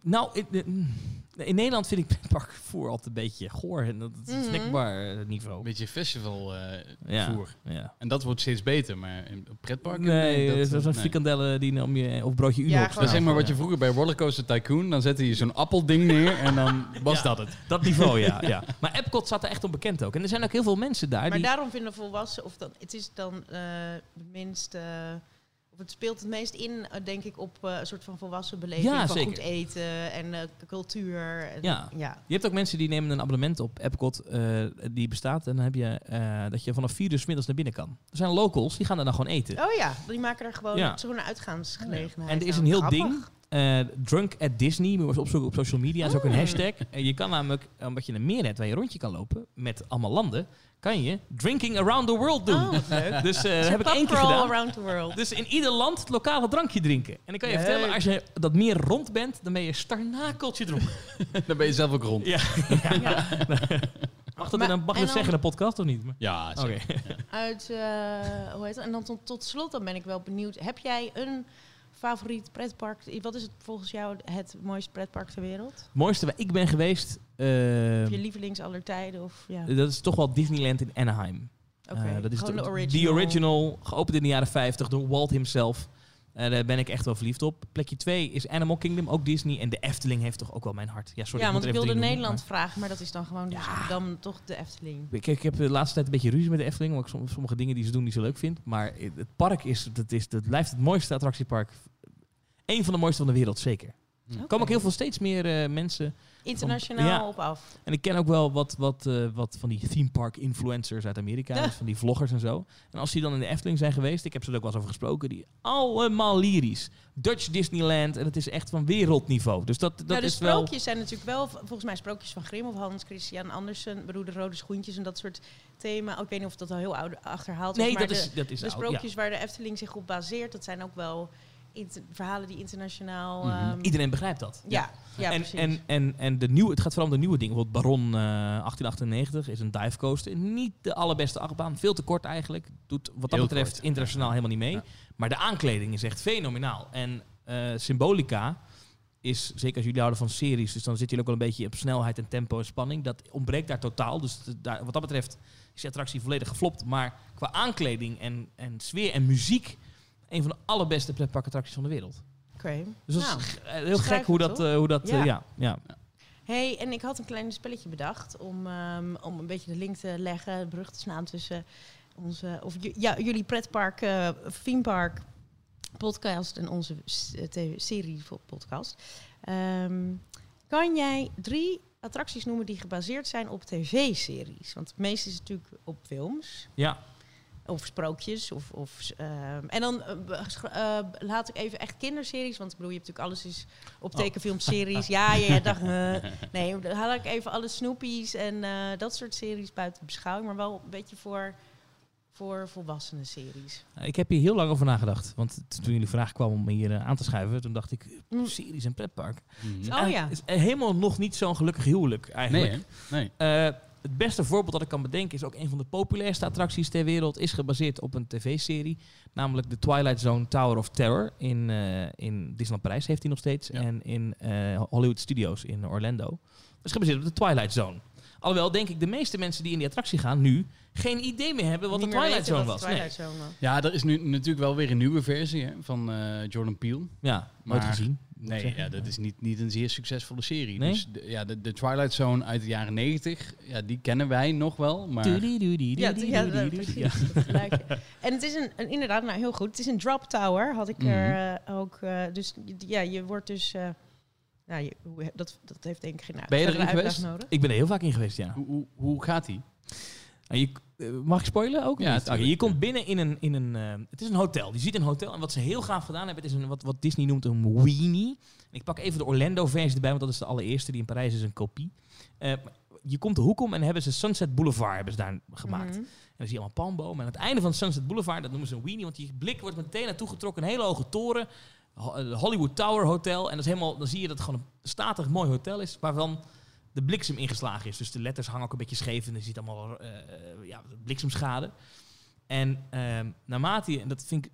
nou, in, in- Nederland vind ik (laughs) pretparkvoer altijd een beetje goor. En dat is Mhm. snackbar eh, niveau. Een beetje festival eh, Ja. voer. Ja. En dat wordt steeds beter, maar in pretparken... Nee, dat, dat is een nee. frikandellen die om je, of broodje Unox. Ja, Dat is zeg maar wat je vroeger bij Rollercoaster Tycoon, dan zette je zo'n appelding neer en dan (laughs) was Ja. dat het. Dat niveau, ja, (laughs) ja. Maar Epcot staat er echt onbekend ook. En er zijn ook heel veel mensen daar Maar die... daarom vinden volwassen... of dan, het is dan eh, het minst... eh, of het speelt het meest in, eh, denk ik, op eh, een soort van volwassen beleving Ja, van zeker. goed eten en eh, cultuur. En, Ja. ja. Je hebt ook mensen die nemen een abonnement op Epcot die bestaat. En dan heb je dat je vanaf vier uur 's middags naar binnen kan. Er zijn locals, die gaan er dan gewoon eten. Oh ja, die maken er gewoon Ja. zo'n uitgaansgelegenheid. En er is een heel Grappig. ding. drunk at Disney, moet je eens opzoeken op social media. is ook een Ah. hashtag. En je kan namelijk, omdat je een meer hebt waar je rondje kan lopen met allemaal landen, kan je drinking around the world doen. Oh, leuk. Dus eh, heb ik één keer gedaan. around the world. Dus in ieder land het lokale drankje drinken. En dan kan je Leuk. vertellen, als je dat meer rond bent, dan ben je starnakeltje dronken. (laughs) Dan ben je zelf ook rond. Ja. (laughs) Mag dat, Maar- in een, mag dat zeggen in een podcast of niet? Ja, Oké. zeker. Uit, eh, hoe heet het? En dan tot, tot slot, dan ben ik wel benieuwd. Heb jij een favoriet pretpark? Wat is het volgens jou het mooiste pretpark ter wereld? Het mooiste waar ik ben geweest, Of je lievelings aller tijden? Of, ja. dat is toch wel Disneyland in Anaheim. Oké, Eh, dat is de, original. original, geopend in de jaren 50 door Walt himself. Eh, daar ben ik echt wel verliefd op. Plekje 2 is Animal Kingdom, ook Disney. En de Efteling heeft toch ook wel mijn hart. Ja, sorry, ja, ik want ik wilde Nederland vragen, maar dat is dan gewoon dus Ja. dan toch de Efteling. Ik, ik heb de laatste tijd een beetje ruzie met de Efteling. Omdat ik som- sommige dingen die ze doen niet zo leuk vind. Maar het park is, dat is, dat blijft het mooiste attractiepark. Eén van de mooiste van de wereld, zeker. Er Oké. komen ook heel veel steeds meer eh, mensen Internationaal Ja. op af. En ik ken ook wel wat, wat, eh, wat van die theme park influencers uit Amerika. Ja. dus van die vloggers en zo. En als die dan in de Efteling zijn geweest, ik heb ze er ook wel eens over gesproken, die allemaal lyrisch. Dutch Disneyland en het is echt van wereldniveau. Dus dat, dat nou, de is wel... sprookjes zijn natuurlijk wel, volgens mij sprookjes van Grimm of Hans Christian Andersen, bedoel de rode schoentjes en dat soort thema. Ik weet niet of dat al heel oud achterhaald is, Nee, maar dat de, is, dat is de oud, ja. sprookjes waar de Efteling zich op baseert, dat zijn ook wel verhalen die internationaal. Mhm. ehm, Iedereen begrijpt dat. ja, ja, en, precies. en, en, en de nieuwe, het gaat vooral om de nieuwe dingen. Bijvoorbeeld Baron eh, 1898 is een divecoaster. Niet de allerbeste achtbaan. Veel te kort eigenlijk. Doet wat dat Heel betreft kort. internationaal helemaal niet mee. Ja. Maar de aankleding is echt fenomenaal. En eh, Symbolica is, zeker als jullie houden van series, dus dan zitten jullie ook wel een beetje op snelheid en tempo en spanning. Dat ontbreekt daar totaal. Dus daar, wat dat betreft is de attractie volledig geflopt. Maar qua aankleding en, en sfeer en muziek, een van de allerbeste pretparkattracties van de wereld. Oké. Dus dat Nou, is g- eh, heel gek hoe dat, toch? eh, hoe dat Ja. ja. Hey, en ik had een klein spelletje bedacht om, ehm, om een beetje de link te leggen, de brug te slaan tussen onze, of ja, jullie pretpark, eh theme park podcast en onze eh, serie podcast. Ehm, kan jij drie attracties noemen die gebaseerd zijn op tv-series? Want het meeste is natuurlijk op films. ja. Of sprookjes. Of, of, ehm, en dan eh, eh, laat ik even echt kinderseries. Want ik bedoel, je hebt natuurlijk alles is op Oh. tekenfilmseries. ja, ja, ja, dacht eh, (laughs) Nee, dan haal ik even alle Snoopy's en eh, dat soort series buiten beschouwing. Maar wel een beetje voor, voor volwassenen series. Nou, Ik heb hier heel lang over nagedacht. Want toen jullie vraag kwam om me hier aan te schuiven, toen dacht ik, Mm. series en pretpark. Mhm. Oh ja. Is helemaal nog niet zo'n gelukkig huwelijk eigenlijk. Nee, hè? nee. Het beste voorbeeld dat ik kan bedenken is ook een van de populairste attracties ter wereld. Is gebaseerd op een tv-serie. Namelijk de Twilight Zone Tower of Terror. In, eh, in Disneyland Parijs heeft hij nog steeds. Ja. En in eh, Hollywood Studios in Orlando. Dat is gebaseerd op de Twilight Zone. Alhoewel denk ik de meeste mensen die in die attractie gaan nu geen idee meer hebben wat Niet de meer Twilight weten Zone wat was. de Nee. Twilight Zone was. Ja, er is nu natuurlijk wel weer een nieuwe versie hè, van eh, Jordan Peele. Ja, nooit Maar- gezien. moet ik Nee, zeggen. ja, dat is niet, niet een zeer succesvolle serie. Nee? Dus de, ja, de, de Twilight Zone uit de jaren 90, ja, die kennen wij nog wel. Maar Ja, t- ja, precies, Ja. (laughs) dat geluidje. En het is een, een- inderdaad, nou heel goed. Het is een drop tower, had ik Mhm. er eh, ook. eh, dus ja, je wordt dus. eh nou, je, hoe- dat, dat heeft denk ik geen Ben je erin uitleg geweest? nodig. Ik ben er heel vaak in geweest, ja. hoe, hoe, hoe gaat die? Nou, je, eh, mag ik spoilen ook? Ja, Niet? Oké, je komt binnen in een... In een eh, het is een hotel. Je ziet een hotel. En wat ze heel gaaf gedaan hebben... Het is een, wat, wat Disney noemt een weenie. En ik pak even de Orlando-versie erbij... Want dat is de allereerste. Die in Parijs is een kopie. Eh, je komt de hoek om... En hebben ze Sunset Boulevard hebben ze daar gemaakt. Mhm. En dan zie je allemaal palmbomen. En aan het einde van Sunset Boulevard... Dat noemen ze een weenie. Want je blik wordt meteen naartoe getrokken. Een hele hoge toren. Eh, Hollywood Tower Hotel. En dat is helemaal, dan zie je dat het gewoon een statig mooi hotel is. Waarvan de bliksem ingeslagen is. Dus de letters hangen ook een beetje scheef. En je ziet allemaal eh, eh, ja, bliksemschade. En ehm, naarmate je... En dat vind ik...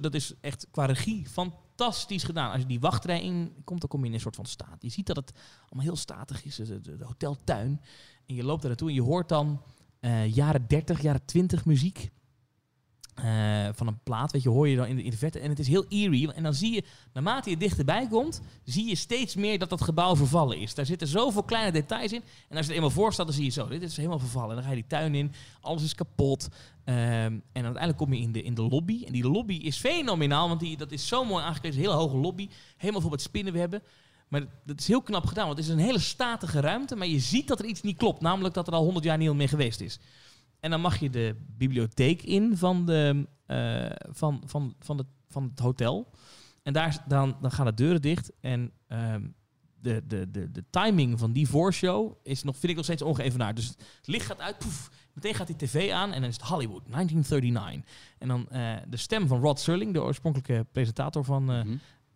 Dat is echt qua regie fantastisch gedaan. Als je die wachtrij in komt, dan kom je in een soort van staat. Je ziet dat het allemaal heel statig is. De, de, de hoteltuin. En je loopt daar naartoe en je hoort dan jaren 30, jaren 20 muziek. Eh, van een plaat, weet je, hoor je dan in de, in verte. En het is heel eerie. En dan zie je, naarmate je dichterbij komt, zie je steeds meer dat dat gebouw vervallen is. Daar zitten zoveel kleine details in. En als je er eenmaal voor staat, dan zie je zo, dit is helemaal vervallen. En dan ga je die tuin in, alles is kapot. Ehm, en uiteindelijk kom je in de, in de lobby. En die lobby is fenomenaal, want die, dat is zo mooi aangekleed. Het een hele hoge lobby, helemaal vol met spinnenwebben. Maar dat- is heel knap gedaan, want het is een hele statige ruimte. Maar je ziet dat er iets niet klopt, namelijk dat er al 100 jaar niemand meer geweest is. En dan mag je de bibliotheek in van, de, eh, van, van, van, het, van het hotel. En daar, dan, dan gaan de deuren dicht. En ehm, de, de, de, de timing van die voorshow is nog, vind ik nog steeds ongeëvenaard. Dus het licht gaat uit, poef, meteen gaat die tv aan en dan is het Hollywood, 1939. En dan eh, de stem van Rod Serling, de oorspronkelijke presentator van eh,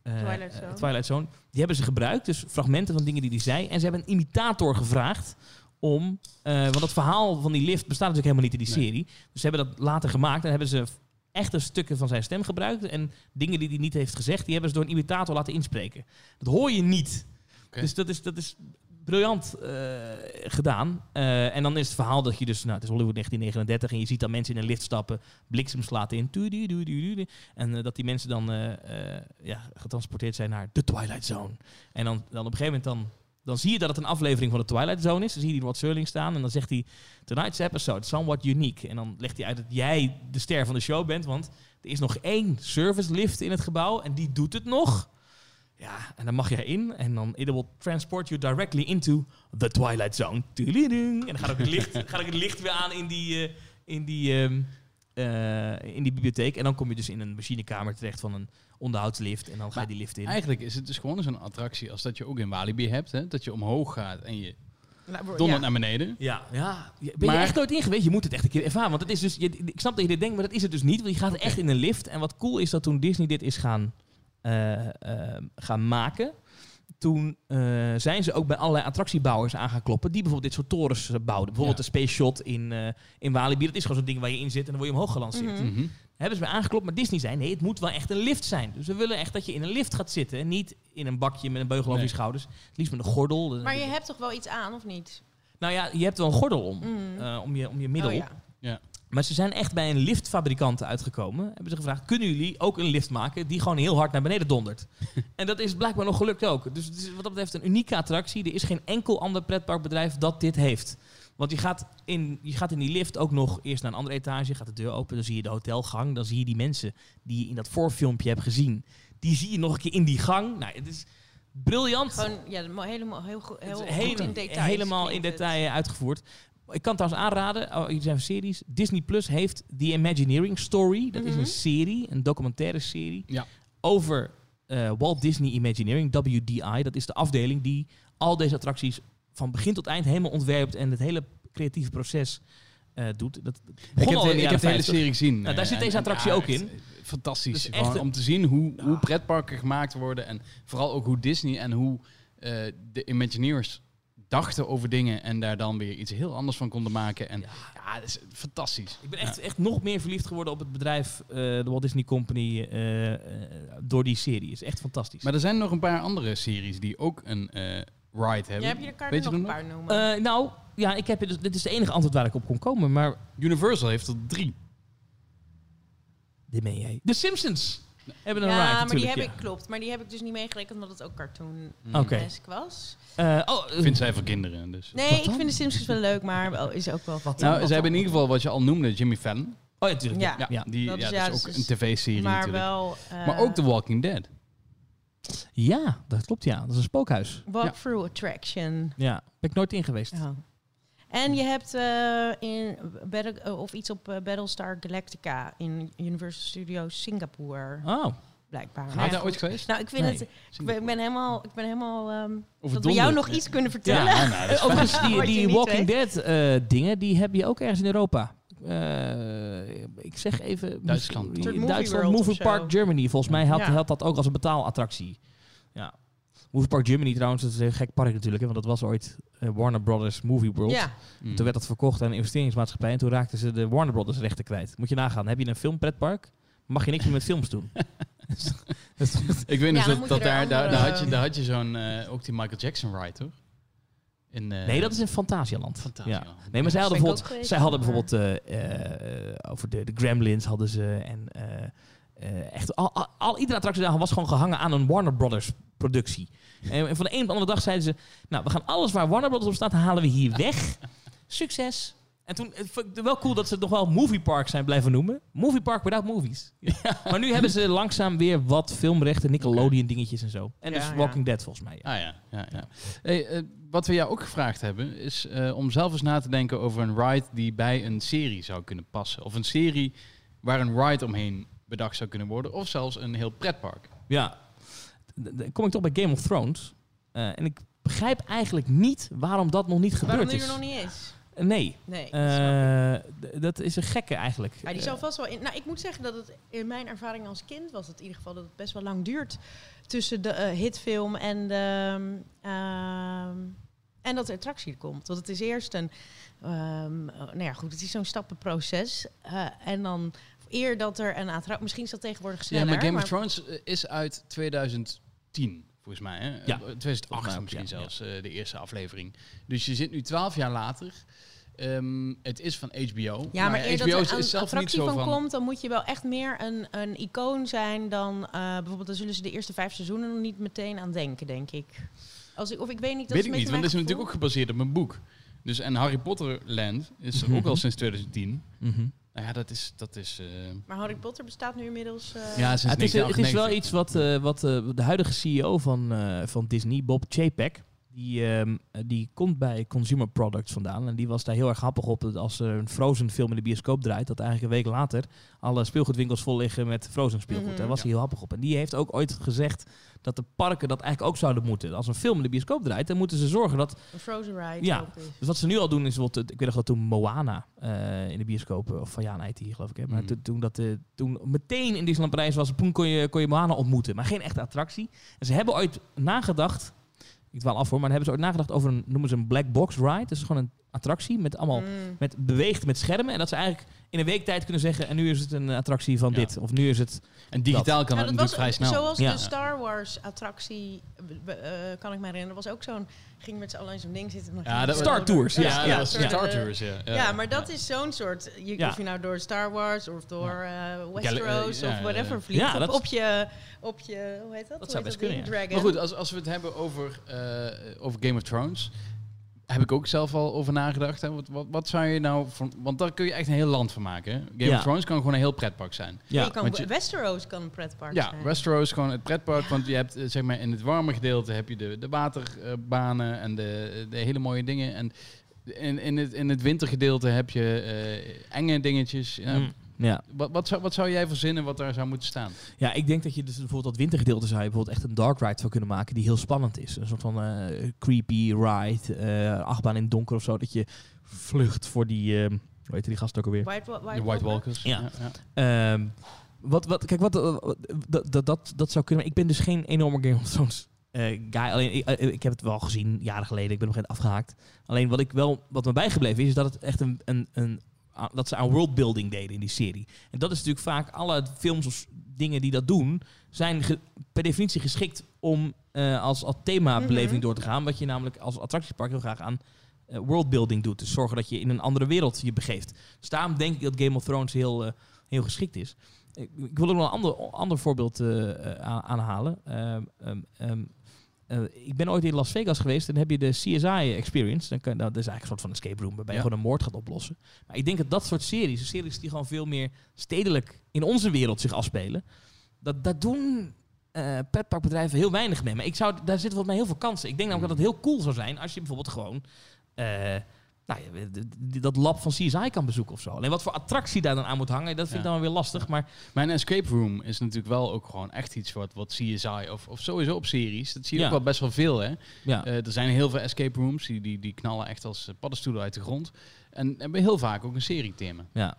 Mhm. Twilight Zone. Twilight Zone. Die hebben ze gebruikt, dus fragmenten van dingen die hij zei. En ze hebben een imitator gevraagd om... eh, want het verhaal van die lift bestaat natuurlijk helemaal niet in die Nee. serie. Dus ze hebben dat later gemaakt en hebben ze echte stukken van zijn stem gebruikt. En dingen die hij niet heeft gezegd, die hebben ze door een imitator laten inspreken. Dat hoor je niet. Dus dat is, dat is briljant eh, gedaan. Eh, en dan is het verhaal dat je dus... Nou, het is Hollywood 1939 en je ziet dan mensen in een lift stappen. Bliksem slaat in. En dat die mensen dan ja, getransporteerd zijn naar de Twilight Zone. En dan, dan op een gegeven moment dan... Dan zie je dat het een aflevering van de Twilight Zone is. Dan zie je die Rod Serling staan. En dan zegt hij... Tonight's episode, somewhat unique. En dan legt hij uit dat jij de ster van de show bent. Want er is nog één service lift in het gebouw. En die doet het nog. Ja, en dan mag je erin. En dan it will transport you directly into the Twilight Zone. En dan gaat ook het licht, (laughs) gaat ook het licht weer aan in die, eh, in, die, ehm, eh, in die bibliotheek. En dan kom je dus in een machinekamer terecht van een onderhoudslift. En dan ga je die lift in. Eigenlijk is het dus gewoon zo'n attractie als dat je ook in Walibi hebt. Hè? Dat je omhoog gaat en je Nou, dondert ja. naar beneden. Ja, ja. Ben je Maar- echt nooit in geweest? Je moet het echt een keer ervaren. Want het is dus, je, ik snap dat je dit denkt, maar dat is het dus niet. Want je gaat echt in een lift. En wat cool is dat toen Disney dit is gaan, eh, eh, gaan maken... toen eh, zijn ze ook bij allerlei attractiebouwers aan gaan kloppen. Die bijvoorbeeld dit soort torens eh, bouwden. Bijvoorbeeld Ja. de Space Shot in, eh in Walibi. Dat is gewoon zo'n ding waar je in zit en dan word je omhoog gelanceerd. Mhm. Mhm. Hebben ze bij aangeklopt, maar Disney zei nee, het moet wel echt een lift zijn. Dus we willen echt dat je in een lift gaat zitten. En niet in een bakje met een beugel over Nee. je schouders. Het liefst met een gordel. Maar je hebt toch wel iets aan, of niet? Nou ja, je hebt wel een gordel om. Mhm. eh, om, je, om je middel. Oh, ja. Maar ze zijn echt bij een liftfabrikant uitgekomen. Hebben ze gevraagd, kunnen jullie ook een lift maken die gewoon heel hard naar beneden dondert? (laughs) en dat is blijkbaar nog gelukt ook. Dus het is wat dat betreft een unieke attractie. Er is geen enkel ander pretparkbedrijf dat dit heeft. Want je gaat, in, je gaat in die lift ook nog eerst naar een andere etage. Gaat de deur open, dan zie je de hotelgang. Dan zie je die mensen die je in dat voorfilmpje hebt gezien. Die zie je nog een keer in die gang. Nou, het is briljant. Gewoon, ja, helemaal heel, goed- heel goed in detail. helemaal in detail uitgevoerd. Ik kan trouwens aanraden, oh, jullie zijn series. Disney Plus heeft The Imagineering Story. Dat is Mhm. een serie, een documentaire serie. Ja. Over eh, Walt Disney Imagineering, WDI. Dat is de afdeling die al deze attracties van begin tot eind helemaal ontwerpt. En het hele creatieve proces eh, doet. Dat Ik heb, de, ik heb de hele 50. serie gezien. Nou, daar zit en- deze en attractie ja, ook in. eh, Fantastisch. Echt om te zien hoe, hoe pretparken gemaakt worden. En vooral ook hoe Disney en hoe de Imagineers dachten over dingen. En daar dan weer iets heel anders van konden maken. En ja, dat is fantastisch. Ik ben echt, echt nog meer verliefd geworden op het bedrijf, eh, de Walt Disney Company, eh, eh, door die serie. Het is echt fantastisch. Maar er zijn nog een paar andere series die ook een eh, ride hebben. Ja, heb je de kaart Weet nog je een er paar noemen? Eh, nou, ja, ik heb, dus, dit is de enige antwoord waar ik op kon komen, maar Universal heeft er drie. dit meen jij. The Simpsons hebben een ja, ride maar die heb ja. ik, klopt. Maar die heb ik dus niet meegerekend omdat het ook cartoon Oké. was. Eh, oh, eh, Vindt zij voor kinderen. Dus. Nee, ik vind de Simpsons wel leuk, maar wel- is ook wel wat. Nou, ze hebben in ieder geval wat je al noemde, Jimmy Fallon. oh ja, natuurlijk. Ja. Ja. Ja, die, Dat ja, is- dat ja, is dat ook is- een tv-serie maar natuurlijk. wel. eh, maar ook The Walking Dead. Ja, dat klopt ja. Dat is een spookhuis. Walkthrough Attraction. Ja, ben ik nooit in geweest. Ja. En je hebt eh, in Battle, eh, of iets op eh, Battlestar Galactica in Universal Studios Singapore, Oh, blijkbaar. Ben Maar je ja, daar ooit geweest? Nou, ik vind Nee. het. Ik ben, ik ben helemaal. Ik ben helemaal. ehm Of dat we jou nog iets kunnen vertellen. Ja, nou, dat is (laughs) overigens, die, die Walking Dead eh, dingen, die heb je ook ergens in Europa. Eh, ik zeg even... Duitsland. Movie Duitsland, Movie. Park Germany. Volgens mij had, Ja. had dat ook als een betaalattractie. Ja. Movie Park Germany trouwens, dat is een gek park natuurlijk. Hè, want dat was ooit eh, Warner Brothers Movie World. Ja, Mm. Toen werd dat verkocht aan een investeringsmaatschappij. En toen raakten ze de Warner Brothers rechten kwijt. Moet je nagaan. Heb je een filmpretpark, mag je niks meer met films doen. (laughs) (laughs) Ik weet Ja, dan dat, daar, daar, had je, daar had je zo'n, eh, ook die Michael Jackson ride, toch? In, eh, nee, dat is in Fantasialand. Fantasia. Ja. Nee, maar zij hadden bijvoorbeeld, zij hadden bijvoorbeeld eh, eh, over de, de Gremlins hadden ze en eh, echt al, al, al- iedere attractie daar was gewoon gehangen aan een Warner Brothers productie. (laughs) En, en van de een op de andere dag zeiden ze, nou we gaan alles waar Warner Brothers op staat halen we hier weg. (laughs) Succes. En toen vond ik wel cool dat ze het nog wel Movie Park zijn blijven noemen. Movie Park without movies. (laughs) Maar nu hebben ze langzaam weer wat filmrechten, Nickelodeon dingetjes en zo. En Ja, dus ja. Walking Dead volgens mij. Ah ja, ja, ja. Hey, eh, wat we jou ook gevraagd hebben, is eh, om zelf eens na te denken over een ride die bij een serie zou kunnen passen. Of een serie waar een ride omheen bedacht zou kunnen worden. Of zelfs een heel pretpark. Ja. D- d- kom ik toch bij Game of Thrones. Eh, en ik begrijp eigenlijk niet waarom dat nog niet waarom gebeurd die is. er nog niet is. Eh, Nee. Nee. dat. Eh, dat is een gekke eigenlijk. Ja, die zal vast wel in. Nou, ik moet zeggen dat het in mijn ervaring als kind was het in ieder geval dat het best wel lang duurt tussen de hitfilm en de ehm, en dat de attractie er komt. Want het is eerst een, ehm, oh, nou ja, goed, het is zo'n stappenproces eh, en dan eer dat er een attractie, misschien is dat tegenwoordig sneller. ja, maar Game of Thrones eh, is uit 2010, volgens mij. Hè? Ja, Eh, 2008 volgens mij ook, misschien ja, zelfs, eh, de eerste aflevering. Dus je zit nu 12 jaar later. Ehm, het is van HBO. Ja, maar eer dat HBO er is, een is zelf niet attractie zo van, van... komt, dan moet je wel echt meer een, een icoon zijn dan eh, bijvoorbeeld, dan zullen ze de eerste vijf seizoenen nog niet meteen aan denken, denk ik. Als ik of ik weet niet, dat Weet is ik een niet, beetje want het is natuurlijk ook gebaseerd op een boek. Dus en Harry Potter Land is er Mhm. ook al sinds 2010. Mhm. Nou ja, dat is... Dat is eh, Maar Harry Potter bestaat nu inmiddels. eh, ja, sinds het, is, het is wel 1998. iets wat, eh, wat de huidige CEO van, eh, van Disney, Bob Chapek, die, ehm, eh, die komt bij Consumer Products vandaan. En die was daar heel erg happig op dat als er een Frozen film in de bioscoop draait, dat eigenlijk een week later alle speelgoedwinkels vol liggen met Frozen speelgoed. Mhm. Daar was hij heel happig op. En die heeft ook ooit gezegd dat de parken dat eigenlijk ook zouden moeten. Als een film in de bioscoop draait, dan moeten ze zorgen dat een Frozen Ride. Ja. Dus wat ze nu al doen is bijvoorbeeld, ik weet nog dat toen Moana eh, in de bioscoop, of van Jaan die geloof ik, hè, maar Mhm. toen- toen, dat, eh, toen meteen in Disneyland Parijs was, toen kon je, kon je Moana ontmoeten, maar geen echte attractie. En ze hebben ooit nagedacht ik dwaal af hoor, maar hebben ze ook nagedacht over een, noemen ze een black box ride. Is gewoon een attractie met allemaal, Mm. met beweegt met schermen. En dat ze eigenlijk in een week tijd kunnen zeggen, en nu is het een attractie van Ja. dit. Of nu is het, En digitaal kan Ja, het dat was natuurlijk vrij snel. Zoals Ja. de Star Wars attractie, eh, eh, kan ik me herinneren. Er was ook zo'n, ging met z'n allen in zo'n ding zitten. En dan Ja, dat- Star door- Tours, ja, Ja, ja, dat was ja. Star Eh, Tours, ja. Ja, maar dat is zo'n soort. Je. Of je nou door Star Wars of door eh, Westeros ja, ja, of ja. whatever vliegt. Ja, op, dat- op je, op je, hoe heet dat? Dat Hoe zou heet best kunnen. Maar goed, als, als we het hebben over, eh, over Game of Thrones, heb ik ook zelf al over nagedacht. Hè. Wat, wat, wat zou je nou van, want daar kun je echt een heel land van maken. Hè. Game Ja. of Thrones kan gewoon een heel pretpark zijn. Ja, ja, je kan, je- Westeros kan een pretpark Ja, zijn. Westeros is gewoon het pretpark, want je hebt eh, zeg maar in het warme gedeelte heb je de, de waterbanen en de, de hele mooie dingen en in, in, het, in het wintergedeelte heb je eh, enge dingetjes. Ja. Mm, ja. Wat, wat, zou, wat zou jij verzinnen wat daar zou moeten staan? Ja, ik denk dat je dus bijvoorbeeld dat wintergedeelte zou je bijvoorbeeld echt een dark ride zou kunnen maken die heel spannend is. Een soort van eh, creepy ride, eh, achtbaan in het donker of zo, dat je vlucht voor die, eh, hoe heet die gast ook alweer? White, Wa- White Walkers. Ja. ja. Ehm, wat, wat, kijk, wat, wat- dat, dat, dat, dat zou kunnen. Ik ben dus geen enorme Game of Thrones eh, guy. Alleen, ik, ik heb het wel gezien jaren geleden. Ik ben nog geen afgehaakt. Alleen wat ik wel, wat me bijgebleven is, is dat het echt een, een, een dat ze aan worldbuilding deden in die serie. En dat is natuurlijk vaak alle films of dingen die dat doen, zijn ge- per definitie geschikt om eh, als, als themabeleving Mhm. door te gaan. Wat je namelijk als attractiepark heel graag aan eh, worldbuilding doet. Dus zorgen dat je in een andere wereld je begeeft. Dus daarom denk ik dat Game of Thrones heel, eh, heel geschikt is. Ik, ik wil ook nog een ander, ander voorbeeld aan- aanhalen. Ehm, ehm, eh, ik ben ooit in Las Vegas geweest en dan heb je de CSI Experience. Dan kan, dat is eigenlijk een soort van escape room waarbij je Ja. gewoon een moord gaat oplossen. Maar ik denk dat dat soort series, series die gewoon veel meer stedelijk in onze wereld zich afspelen, dat, dat doen eh petparkbedrijven heel weinig mee. Maar ik zou, daar zitten volgens mij heel veel kansen. Ik denk namelijk dat het heel cool zou zijn als je bijvoorbeeld gewoon eh, nou, dat lab van CSI kan bezoeken of zo. Alleen wat voor attractie daar dan aan moet hangen, dat vind ik Ja. dan weer lastig. Maar Mijn escape room is natuurlijk wel ook gewoon echt iets wat, wat CSI of, of sowieso op series. Dat zie je Ja. ook wel best wel veel, hè? ja, Eh, er zijn heel veel escape rooms, die, die, die knallen echt als eh, paddenstoelen uit de grond. En hebben heel vaak ook een serie-thema. Ja.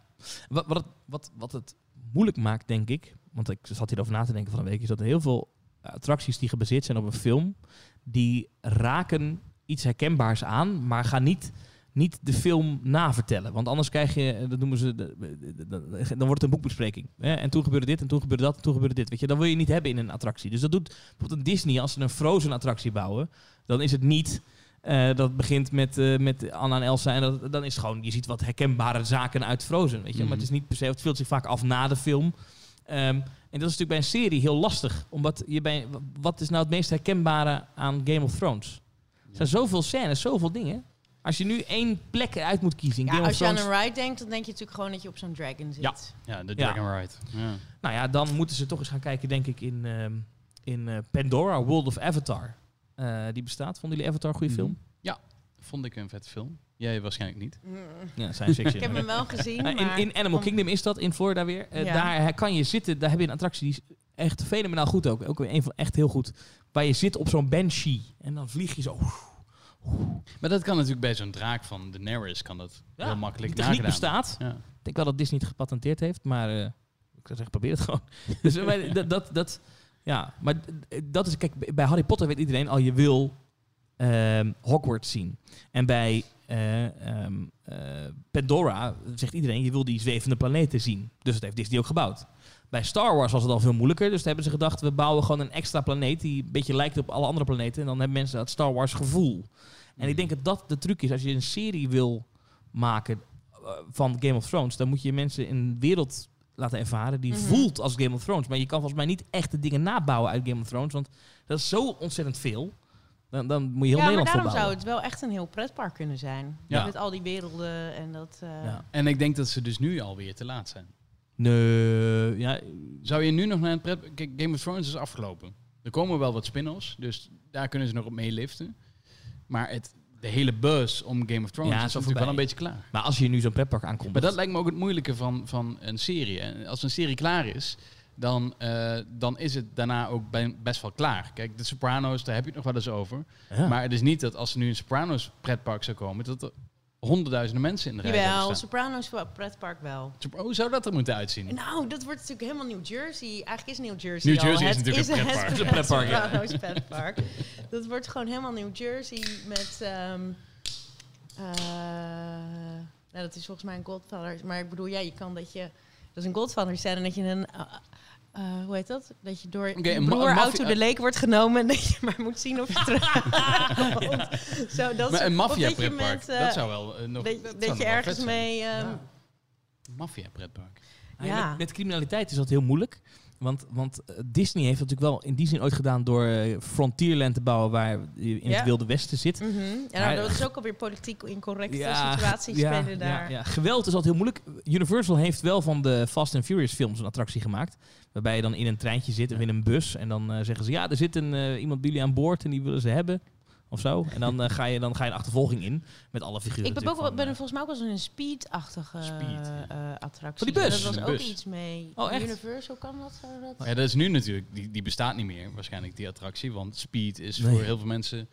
Wat, wat, het, wat, wat het moeilijk maakt, denk ik, want ik zat hierover na te denken van een week, is dat er heel veel attracties die gebaseerd zijn op een film, die raken iets herkenbaars aan, maar gaan niet, niet de film navertellen. Want anders krijg je, eh, dat noemen ze, dan wordt het een boekbespreking. En toen gebeurde dit, en toen gebeurde dat, en toen gebeurde dit. Weet je, dat wil je niet hebben in een attractie. Dus dat doet bijvoorbeeld een Disney, als ze een Frozen attractie bouwen, dan is het niet... eh, dat begint met, eh, met Anna en Elsa. En dat, dan is het gewoon, je ziet wat herkenbare zaken uit Frozen. Weet je? Maar Mhm. het is niet per se, het speelt zich vaak af na de film. Ehm, en dat is natuurlijk bij een serie heel lastig. Omdat je bij, wat is nou het meest herkenbare aan Game of Thrones? Er zijn zoveel scènes, zoveel dingen. Als je nu één plek eruit moet kiezen in Ja, Game als of je aan een ride denkt, dan denk je natuurlijk gewoon dat je op zo'n dragon zit. Ja. Ja, de Ja. Dragon Ride. Ja. Nou ja, dan moeten ze toch eens gaan kijken, denk ik, in, ehm, in eh, Pandora, World of Avatar. Eh, die bestaat. Vonden jullie Avatar een goede film? Vond ik een vette film. Jij waarschijnlijk niet. Mm. Ja, science fiction. (laughs) Ik heb hem wel gezien, in, maar... in Animal om- Kingdom is dat, in Florida weer. Eh, Ja. Daar kan je zitten, daar heb je een attractie die is echt fenomenaal goed ook. Ook een van echt heel goed. Waar je zit op zo'n banshee en dan vlieg je zo. Maar dat kan natuurlijk bij zo'n draak van Daenerys kan dat Ja, heel makkelijk Die techniek bestaat. Ja. Ik denk wel dat Disney het gepatenteerd heeft, maar eh, ik zou zeggen, probeer het gewoon. (laughs) dus maar dat, dat, dat, ja, maar dat is, kijk, bij Harry Potter weet iedereen al, je wil ehm, Hogwarts zien. En bij eh, ehm, eh, Pandora zegt iedereen, je wil die zwevende planeten zien. Dus dat heeft Disney ook gebouwd. Bij Star Wars was het al veel moeilijker. Dus toen hebben ze gedacht, we bouwen gewoon een extra planeet die een beetje lijkt op alle andere planeten. En dan hebben mensen dat Star Wars gevoel. En ik denk dat dat de truc is. Als je een serie wil maken eh, van Game of Thrones, dan moet je mensen in een wereld laten ervaren die Mhm. voelt als Game of Thrones. Maar je kan volgens mij niet echt de dingen nabouwen uit Game of Thrones, want dat is zo ontzettend veel. Dan, dan moet je heel ja, maar Nederland daarom volbouwen. zou het wel echt een heel pretpark kunnen zijn. Ja. Met al die werelden en dat... eh, Ja. En ik denk dat ze dus nu alweer te laat zijn. Nee, ja, Zou je nu nog naar een pret... Kijk, Game of Thrones is afgelopen. Er komen wel wat spin-offs, dus daar kunnen ze nog op meeliften. Maar het, de hele buzz om Game of Thrones Ja, is natuurlijk wel een beetje klaar. maar als je nu zo'n pretpark aankomt... Maar dat lijkt me ook het moeilijke van, van een serie. En als een serie klaar is, dan, eh, dan is het daarna ook best wel klaar. Kijk, de Sopranos, daar heb je het nog wel eens over. Ja. Maar het is niet dat als er nu een Sopranos pretpark zou komen, dat er honderdduizenden mensen in de rij Jawel. Sopranos pretpark wel. Hoe zou dat er moeten uitzien? Nou, dat wordt natuurlijk helemaal New Jersey. Eigenlijk is New Jersey New al. Jersey is Het natuurlijk een het pretpark. Een pretpark, ja. Sopranos pretpark. Dat wordt gewoon helemaal New Jersey met... ehm eh, nou, dat is volgens mij een Godfather. Maar ik bedoel, ja, je kan dat je... Dat is een Godfather scène en dat je een... eh, hoe heet dat? Dat je door een broer een out maffia- to the lake wordt genomen en dat je maar moet zien of je (laughs) terug Zo, dat Maar een maffia dat je pretpark, met, eh, dat zou wel eh, nog... dat, dat nog je ergens mee... ehm, Maffia pretpark. Ja, Ja. Met, met criminaliteit is dat heel moeilijk. Want, want eh, Disney heeft natuurlijk wel in die zin ooit gedaan door eh, Frontierland te bouwen waar je in Ja. het Wilde Westen zit. Mhm. Ja, Maar- nou, dat is ook alweer politiek incorrecte Ja, situaties ja, spelen daar. Ja, ja. Geweld is altijd heel moeilijk. Universal heeft wel van de Fast and Furious films een attractie gemaakt. Waarbij je dan in een treintje zit of in een bus. En dan eh, zeggen ze, ja, er zit een, eh, iemand bij jullie aan boord en die willen ze hebben. Of zo. En dan, eh, ga, je, dan ga je een achtervolging in met alle figuren. Ik ben, ook, van, ben eh, volgens mij ook wel een speed-achtige Speed. eh, attractie. Oh, die bus? Dat was ook bus. iets mee. Oh, echt? Universal kan dat? Zou dat? Ja, dat is nu natuurlijk... Die, die bestaat niet meer, waarschijnlijk, die attractie. Want Speed is Nee. voor heel veel mensen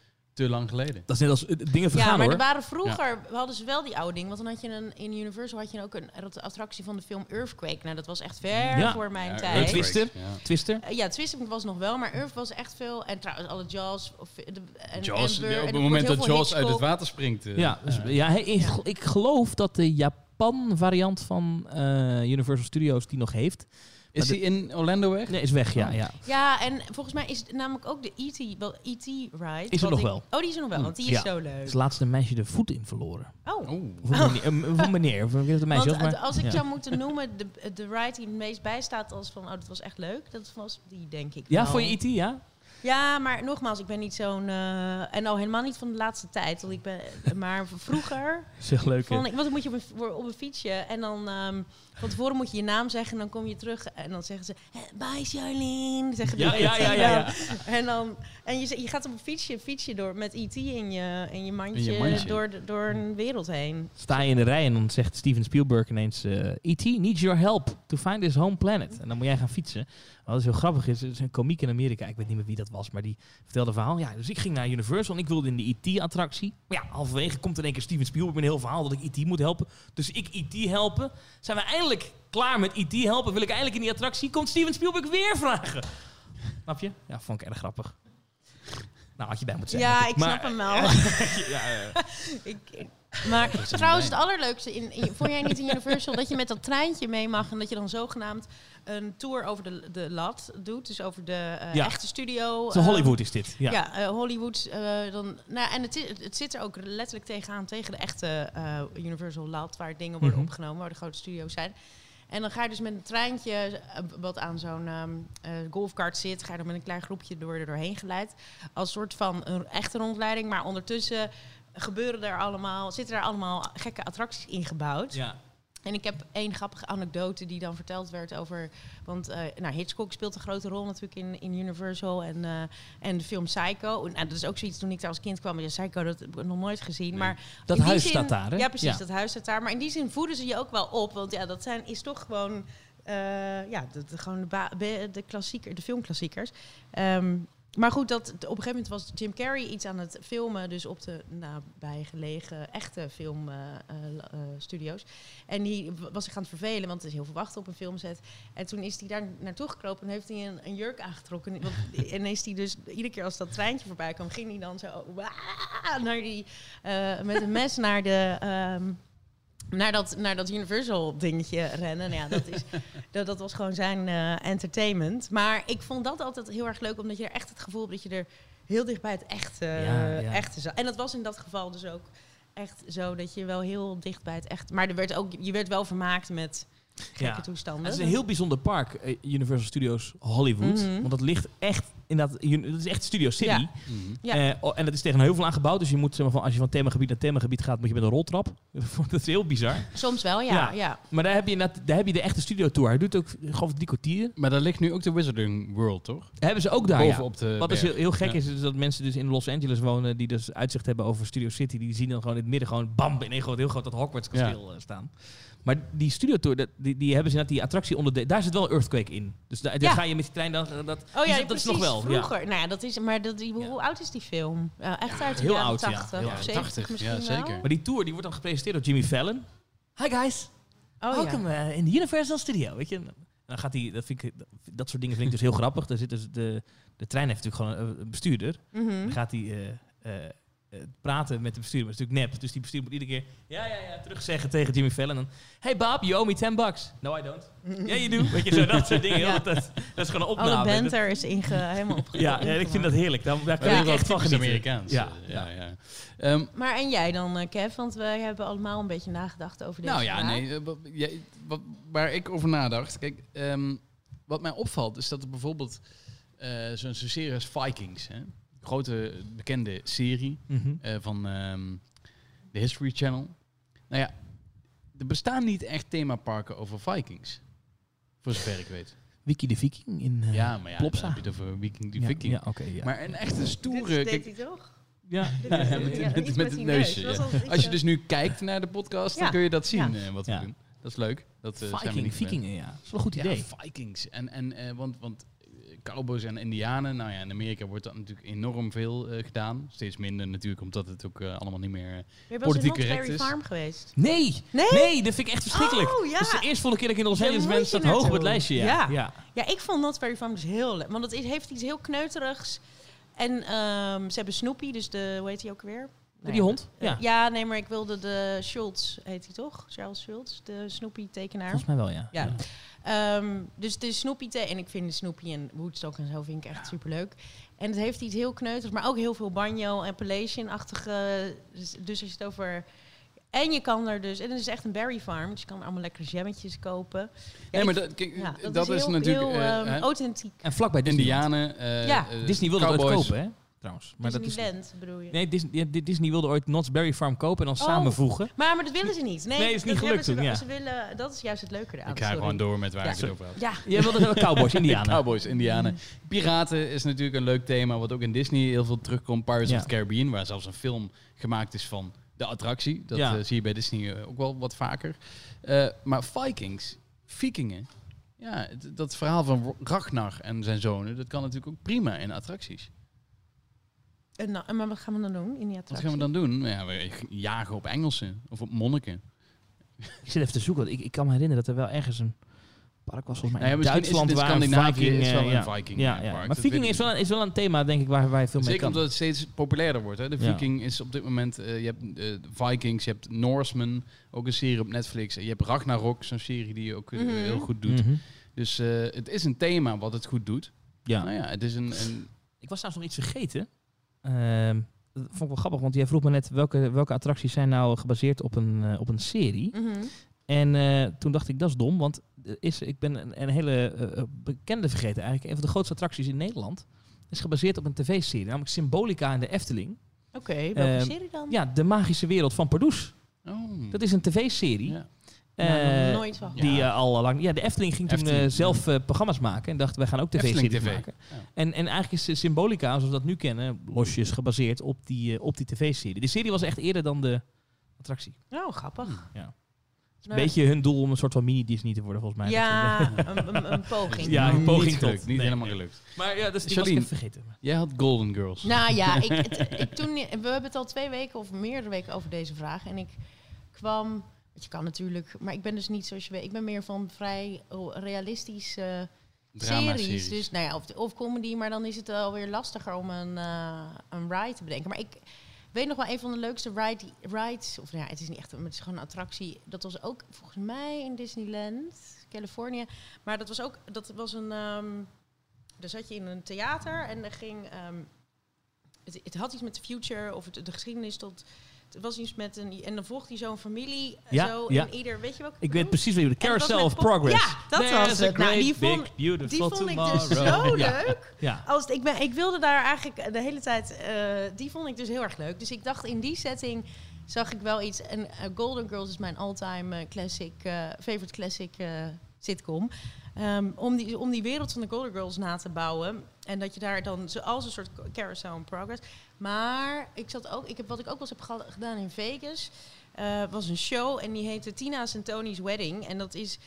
te lang geleden. Dat is net als eh, dingen vergaan Ja, maar hoor. er waren vroeger, hadden ze wel die oude dingen. Want dan had je een, in Universal had je ook een attractie van de film Earthquake. Nou, dat was echt ver Ja. voor mijn Ja, tijd. Earthquake. Twister? ja. Twister. Eh, ja, Twisting was nog wel, maar Earth was echt veel. En trouwens, alle Jaws. Of, de, en Jaws, Amber, op het moment dat Jaws uit het water springt. eh, Ja, dus, eh, ja, ik, ik geloof dat de Japan variant van eh, Universal Studios die nog heeft. Is die in Orlando weg? Nee, is weg, ja. Oh. ja. Ja, en volgens mij is het namelijk ook de E.T. wel E.T. ride. Is er nog ik- wel? Oh, die is er nog wel, want die is zo leuk. is laatst een meisje de voet in verloren. Oh. Oh. Of een meneer, of een het een meisje Want het- maar... als ik ja. zou moeten noemen, de, de ride die het meest bijstaat als van, oh, dat was echt leuk, dat was die, denk ik Ja, wel. voor je IT, ja? Ja, maar nogmaals, ik ben niet zo'n... eh, en al helemaal niet van de laatste tijd. Want ik ben, maar vroeger (laughs) Zeg leuk. hè? vond ik... Want dan moet je op een, op een fietsje en dan... ehm, van tevoren moet je je naam zeggen en dan kom je terug en dan zeggen ze... "Eh, Bye Charlene. Zeggen Ja, ja, ja, ja. En, dan, en je, je gaat op een fietsje, fietsje door met IT in je, in je, mandje, In je mandje. Door, door een wereld heen. Sta je in de rij en dan zegt Steven Spielberg ineens... eh E.T. needs your help to find his home planet. En dan moet jij gaan fietsen. Wat is heel grappig is, er is een komiek in Amerika, ik weet niet meer wie dat was, maar die vertelde een verhaal. Ja, dus ik ging naar Universal en ik wilde in de E.T.-attractie. Maar ja, halverwege komt in één keer Steven Spielberg met een heel verhaal dat ik E.T. moet helpen. Dus ik E.T. helpen. Zijn we eindelijk klaar met E.T. helpen? Wil ik eindelijk in die attractie? Komt Steven Spielberg weer vragen. Snap je? Ja, vond ik erg grappig. Nou, had je bij moeten zijn. Ja, ik snap hem wel. (laughs) Ja, ja. (laughs) ik, ik- maar trouwens, het allerleukste, in, in, vond jij niet in Universal dat je met dat treintje mee mag en dat je dan zogenaamd een tour over de, de lat doet, dus over de Ja. echte studio. Zo eh, Hollywood is dit. Ja. Ja, eh, Hollywood. dan, nou, en het, het zit er ook letterlijk tegenaan, tegen de echte Universal lat, waar dingen worden Mhm. opgenomen, waar de grote studio's zijn. En dan ga je dus met een treintje, wat aan zo'n ehm eh, golfkart zit, ga je dan met een klein groepje door, er doorheen geleid. Als soort van een echte rondleiding, maar ondertussen gebeuren er allemaal, zitten er allemaal gekke attracties ingebouwd. Ja. En ik heb één grappige anekdote die dan verteld werd over... Want eh, nou, Hitchcock speelt een grote rol natuurlijk in, in Universal en, eh, en de film Psycho. Nou, dat is ook zoiets toen ik daar als kind kwam. Ja, Psycho, dat heb ik nog nooit gezien. Nee. Maar Dat huis zin- staat daar, hè? Ja, precies, Ja. dat huis staat daar. Maar in die zin voeden ze je ook wel op. Want ja, dat zijn, is toch gewoon... eh, ja, de, de- gewoon de, de, klassieker, de filmklassiekers. Ehm, maar goed, dat, op een gegeven moment was Jim Carrey iets aan het filmen. Dus op de nabijgelegen echte filmstudio's. en die was zich aan het vervelen, want er is heel veel wachten op een filmset. En toen is hij daar naartoe gekropen en heeft hij een, een jurk aangetrokken. (laughs) En is hij dus, iedere keer als dat treintje voorbij kwam, ging hij dan zo naar die, eh, met een mes naar de... ehm, naar dat, naar dat Universal dingetje rennen. Nou ja, dat, is, (laughs) dat, dat was gewoon zijn eh, entertainment. Maar ik vond dat altijd heel erg leuk, omdat je er echt het gevoel hebt dat je er heel dicht bij het echte, Ja, ja. echte zat. En dat was in dat geval dus ook echt zo dat je wel heel dicht bij het echt. Maar er werd ook, je werd wel vermaakt met gekke Ja. toestanden. Het is een heel bijzonder park, eh, Universal Studios Hollywood. Mhm. Want dat ligt echt in dat, dat is echt Studio City. Ja. Mhm. Ja. Eh, oh, en dat is tegen een heuvel aangebouwd. Dus je moet, zeg maar, van, als je van themagebied naar themagebied gaat, moet je met een roltrap. (laughs) dat is heel bizar. Soms wel, ja. Ja. ja. Maar daar heb je, daar heb je de echte studio tour. Hij doet ook, ik, drie kwartier. Maar daar ligt nu ook de Wizarding World, toch? Hebben ze ook daar. Bovenop de Wat dus berg. heel, heel gek Ja. is, is dat mensen dus in Los Angeles wonen, die dus uitzicht hebben over Studio City, die zien dan gewoon in het midden gewoon bam, in één groot, heel groot dat Hogwarts kasteel eh, staan. Maar die studio tour, dat, die, die hebben ze net die attractie onder de, daar zit wel Earthquake in. Dus daar, daar Ja. ga je met die trein dan, dat, Oh ja, dat precies. is nog wel. vroeger. Nou ja, dat is, maar dat, die, hoe oud is die film? Ja, echt uit de heel jaren oud, ja. 80 Heel of oud. 70 80, misschien ja, zeker. wel. Maar die tour die wordt dan gepresenteerd door Jimmy Fallon. Hi guys, Oh, welcome eh, in the Universal Studio. Weet je? En dan gaat hij, dat, vind ik, dat soort dingen vind ik dus heel grappig. Daar zit dus de, de trein heeft natuurlijk gewoon een, een bestuurder. ja. Mhm. Dan gaat hij eh, eh, eh, praten met de bestuurder, maar het is natuurlijk nep. Dus die bestuurder moet iedere keer ja, ja, ja, terugzeggen tegen Jimmy Fallon. En dan, hey Bob, you owe me 10 bucks. No, I don't. (laughs) Ja, you do. Weet je, zo dat soort dingen. Ja. Dat, dat, dat is gewoon een Alle opname. Dat- banter is inge, helemaal op. (laughs) ja, ja, ik vind dat heerlijk. Daar, daar kan Ja. ik echt van genieten. Amerikaans. Ja, eh, ja, ja. ja. Ehm, Maar en jij dan, eh, Kev? Want wij hebben allemaal een beetje nagedacht over deze nou ja, vraag. nee, eh, wat, jij- wat- waar ik over nadacht. Kijk, ehm, wat mij opvalt is dat er bijvoorbeeld eh, zo'n zo'n serie als Vikings, hè, grote bekende serie Mhm. eh, van ehm, de History Channel. Nou ja, er bestaan niet echt themaparken over Vikings. Voor zover ik weet. Wiki de Viking in eh, ja, maar ja, Plopsa. heb je het over Viking die ja, Viking. Ja, oké. ja. Maar een echte Dit stoere... deed kijk, hij toch? ja. Dit (laughs) Ja, is- met- ja, met- het neus. neusje, Als je eh, dus nu kijkt naar de podcast, dan kun je dat zien Ja. eh, wat we Ja. doen. Dat is leuk. Dat eh, zijn we Viking. Vikingen, ja. Dat is wel een goed Ja, idee. Vikings. En, en, eh, want, want cowboys en indianen, nou ja, in Amerika wordt dat natuurlijk enorm veel eh, gedaan. Steeds minder natuurlijk, omdat het ook eh, allemaal niet meer... In Politiek correct is. Farm geweest? Nee, Nee? nee, dat vind ik echt verschrikkelijk. Oh, ja. Dat is de eerste volgende keer dat ik in Los Angeles moet ben, staat hoog op het lijstje. Ja. Ja. ja. Ja, ik vond Berry Farm dus heel leuk. Want het is, heeft iets heel kneuterigs. En ehm, ze hebben Snoopy, dus de, hoe heet hij ook weer? Die hond? Ja. Ja. ja, nee, maar ik wilde de Schultz, heet hij toch? Charles Schultz, de Snoopy-tekenaar. Volgens mij wel, ja. Ja. Ehm, dus de Snoopy te en ik vind de Snoopy en Woodstock en zo vind ik echt superleuk. En het heeft iets heel kneuters, maar ook heel veel banjo en Appalachian-achtige. Dus, dus als je het over en je kan er dus en het is echt een berry farm, dus je kan er allemaal lekkere jammetjes kopen. Ja, Nee, maar dat, kijk, ja, dat, dat is, is, heel, natuurlijk... heel, eh, ehm, authentiek. En vlakbij Disneyland. Indianen, eh, Ja. eh, Disney wilde cowboys. kopen, hè? Trouwens. Maar dat is, Disneyland bedoel je? nee, Disney, ja, Disney wilde ooit Knott's Berry Farm kopen en dan Oh. samenvoegen. Maar, maar dat willen ze niet. Nee, Nee, is niet dat gelukt hebben ze ja. Ze willen, dat is juist het leuke eraan. Ik ga gewoon door met waar Ja. ik het over had. Ja, Jij wilde wel cowboys, (laughs) Indianen. Cowboys, Indianen. Piraten is natuurlijk een leuk thema, wat ook in Disney heel veel terugkomt. Pirates Ja. of the Caribbean, waar zelfs een film gemaakt is van de attractie. Dat Ja. eh, zie je bij Disney eh, ook wel wat vaker. Eh, maar Vikings, Vikingen, ja, dat verhaal van Ragnar en zijn zonen, dat kan natuurlijk ook prima in attracties. En, nou, en maar wat gaan we dan doen in die Wat attractie? gaan we dan doen? Ja, we jagen op Engelsen of op monniken. Ik zit even te zoeken, want ik, ik kan me herinneren dat er wel ergens een park was, volgens mij Nou ja, in Duitsland, waar Scandinavië Viking... is wel eh, een ja. Viking, Ja, eh, ja. park, Maar Viking is wel, een- is wel een thema, denk ik, waar wij veel mee Zeker kan. omdat het steeds populairder wordt. Hè. De Ja. Viking is op dit moment... eh, je hebt eh, Vikings, je hebt Norseman, ook een serie op Netflix. En je hebt Ragnarok, zo'n serie die je ook eh, Mhm. heel goed doet. Mhm. Dus eh, het is een thema wat het goed doet. Ja. Nou ja, het is een... een Ik was trouwens nog iets vergeten. Ehm, dat vond ik wel grappig, want jij vroeg me net welke, welke attracties zijn nou gebaseerd op een, eh, op een serie. Mhm. En eh, toen dacht ik, dat is dom, want is, ik ben een, een hele eh, bekende vergeten eigenlijk. Een van de grootste attracties in Nederland is gebaseerd op een tv-serie, namelijk Symbolica in de Efteling. Oké, welke Ehm, serie dan? Ja, De Magische Wereld van Pardoes. oh. Dat is een tv-serie. Ja. Nou, nog eh, nooit van. Ja. Die eh, al lang. Ja, de Efteling ging toen Efteling, eh, zelf programma's maken en dacht, wij gaan ook Efteling tv-series TV. maken. Ja. En, en eigenlijk is Symbolica, zoals we dat nu kennen, losjes gebaseerd op die, op die tv-serie. De serie was echt eerder dan de attractie. Oh, grappig. Ja. Een Nou, beetje hun doel om een soort van mini-Disney te worden, volgens mij. Ja, een, een, een poging. (laughs) Ja, een Niet poging gelukt, tot. Niet Nee. helemaal gelukt. Maar ja, dus die Charlene. was ik even vergeten. Jij had Golden Girls. Nou ja, (laughs) ik, het- ik, toen, we hebben het al twee weken of meerdere weken over deze vraag. En ik kwam, want je kan natuurlijk, maar ik ben dus niet zoals je weet, ik ben meer van vrij realistische Drama-series. series. Dus nou ja, of, of comedy, maar dan is het alweer lastiger om een, eh, een ride te bedenken. Maar ik weet nog wel een van de leukste ride, rides, of nou ja, het is niet echt, maar het is gewoon een attractie. Dat was ook volgens mij in Disneyland, Californië. Maar dat was ook, dat was een, ehm daar zat je in een theater en er ging, ehm, het, het had iets met de future of het, de geschiedenis tot. Het was iets met een. En dan volgt hij zo'n familie. Ja, zo ja. in ieder. Weet je welke Ik weet precies En dat was Carousel of Progress. Ja, dat There's was het. Nou, die vond- big, Die vond ik dus zo leuk. Ja. Als het- ik, ben, ik wilde daar eigenlijk de hele tijd. eh, die vond ik dus heel erg leuk. Dus ik dacht in die setting zag ik wel iets. En eh, Golden Girls is mijn all-time eh, classic, favorite classic sitcom. Ehm, om, die, om die wereld van de Golden Girls na te bouwen. En dat je daar dan zoals een soort carousel in progress. Maar ik zat ook, ik heb, wat ik ook wel eens heb gedaan in Vegas. eh, was een show en die heette Tina's en Tony's Wedding. En dat is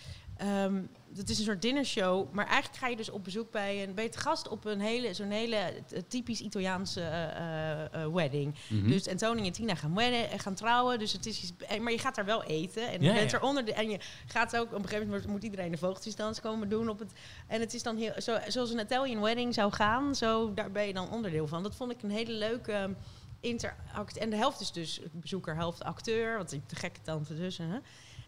ehm, dat is een soort dinnershow. Maar eigenlijk ga je dus op bezoek bij een, bij het gast op een hele, zo'n hele eh, typisch Italiaanse eh, eh, wedding. Mhm. Dus en Tony en Tina gaan, wedden, gaan trouwen. Dus het is, iets- maar je gaat daar wel eten. En je bent ja. eronder. De, en je gaat ook, op een gegeven moment moet iedereen de vogeltjesdans komen doen. Op het, en het is dan heel, zo, zoals een Italian wedding zou gaan. Zo, daar ben je dan onderdeel van. Dat vond ik een hele leuke ehm, interact. En de helft is dus bezoeker, helft acteur. Want ik de gekke tante tussen. Hè?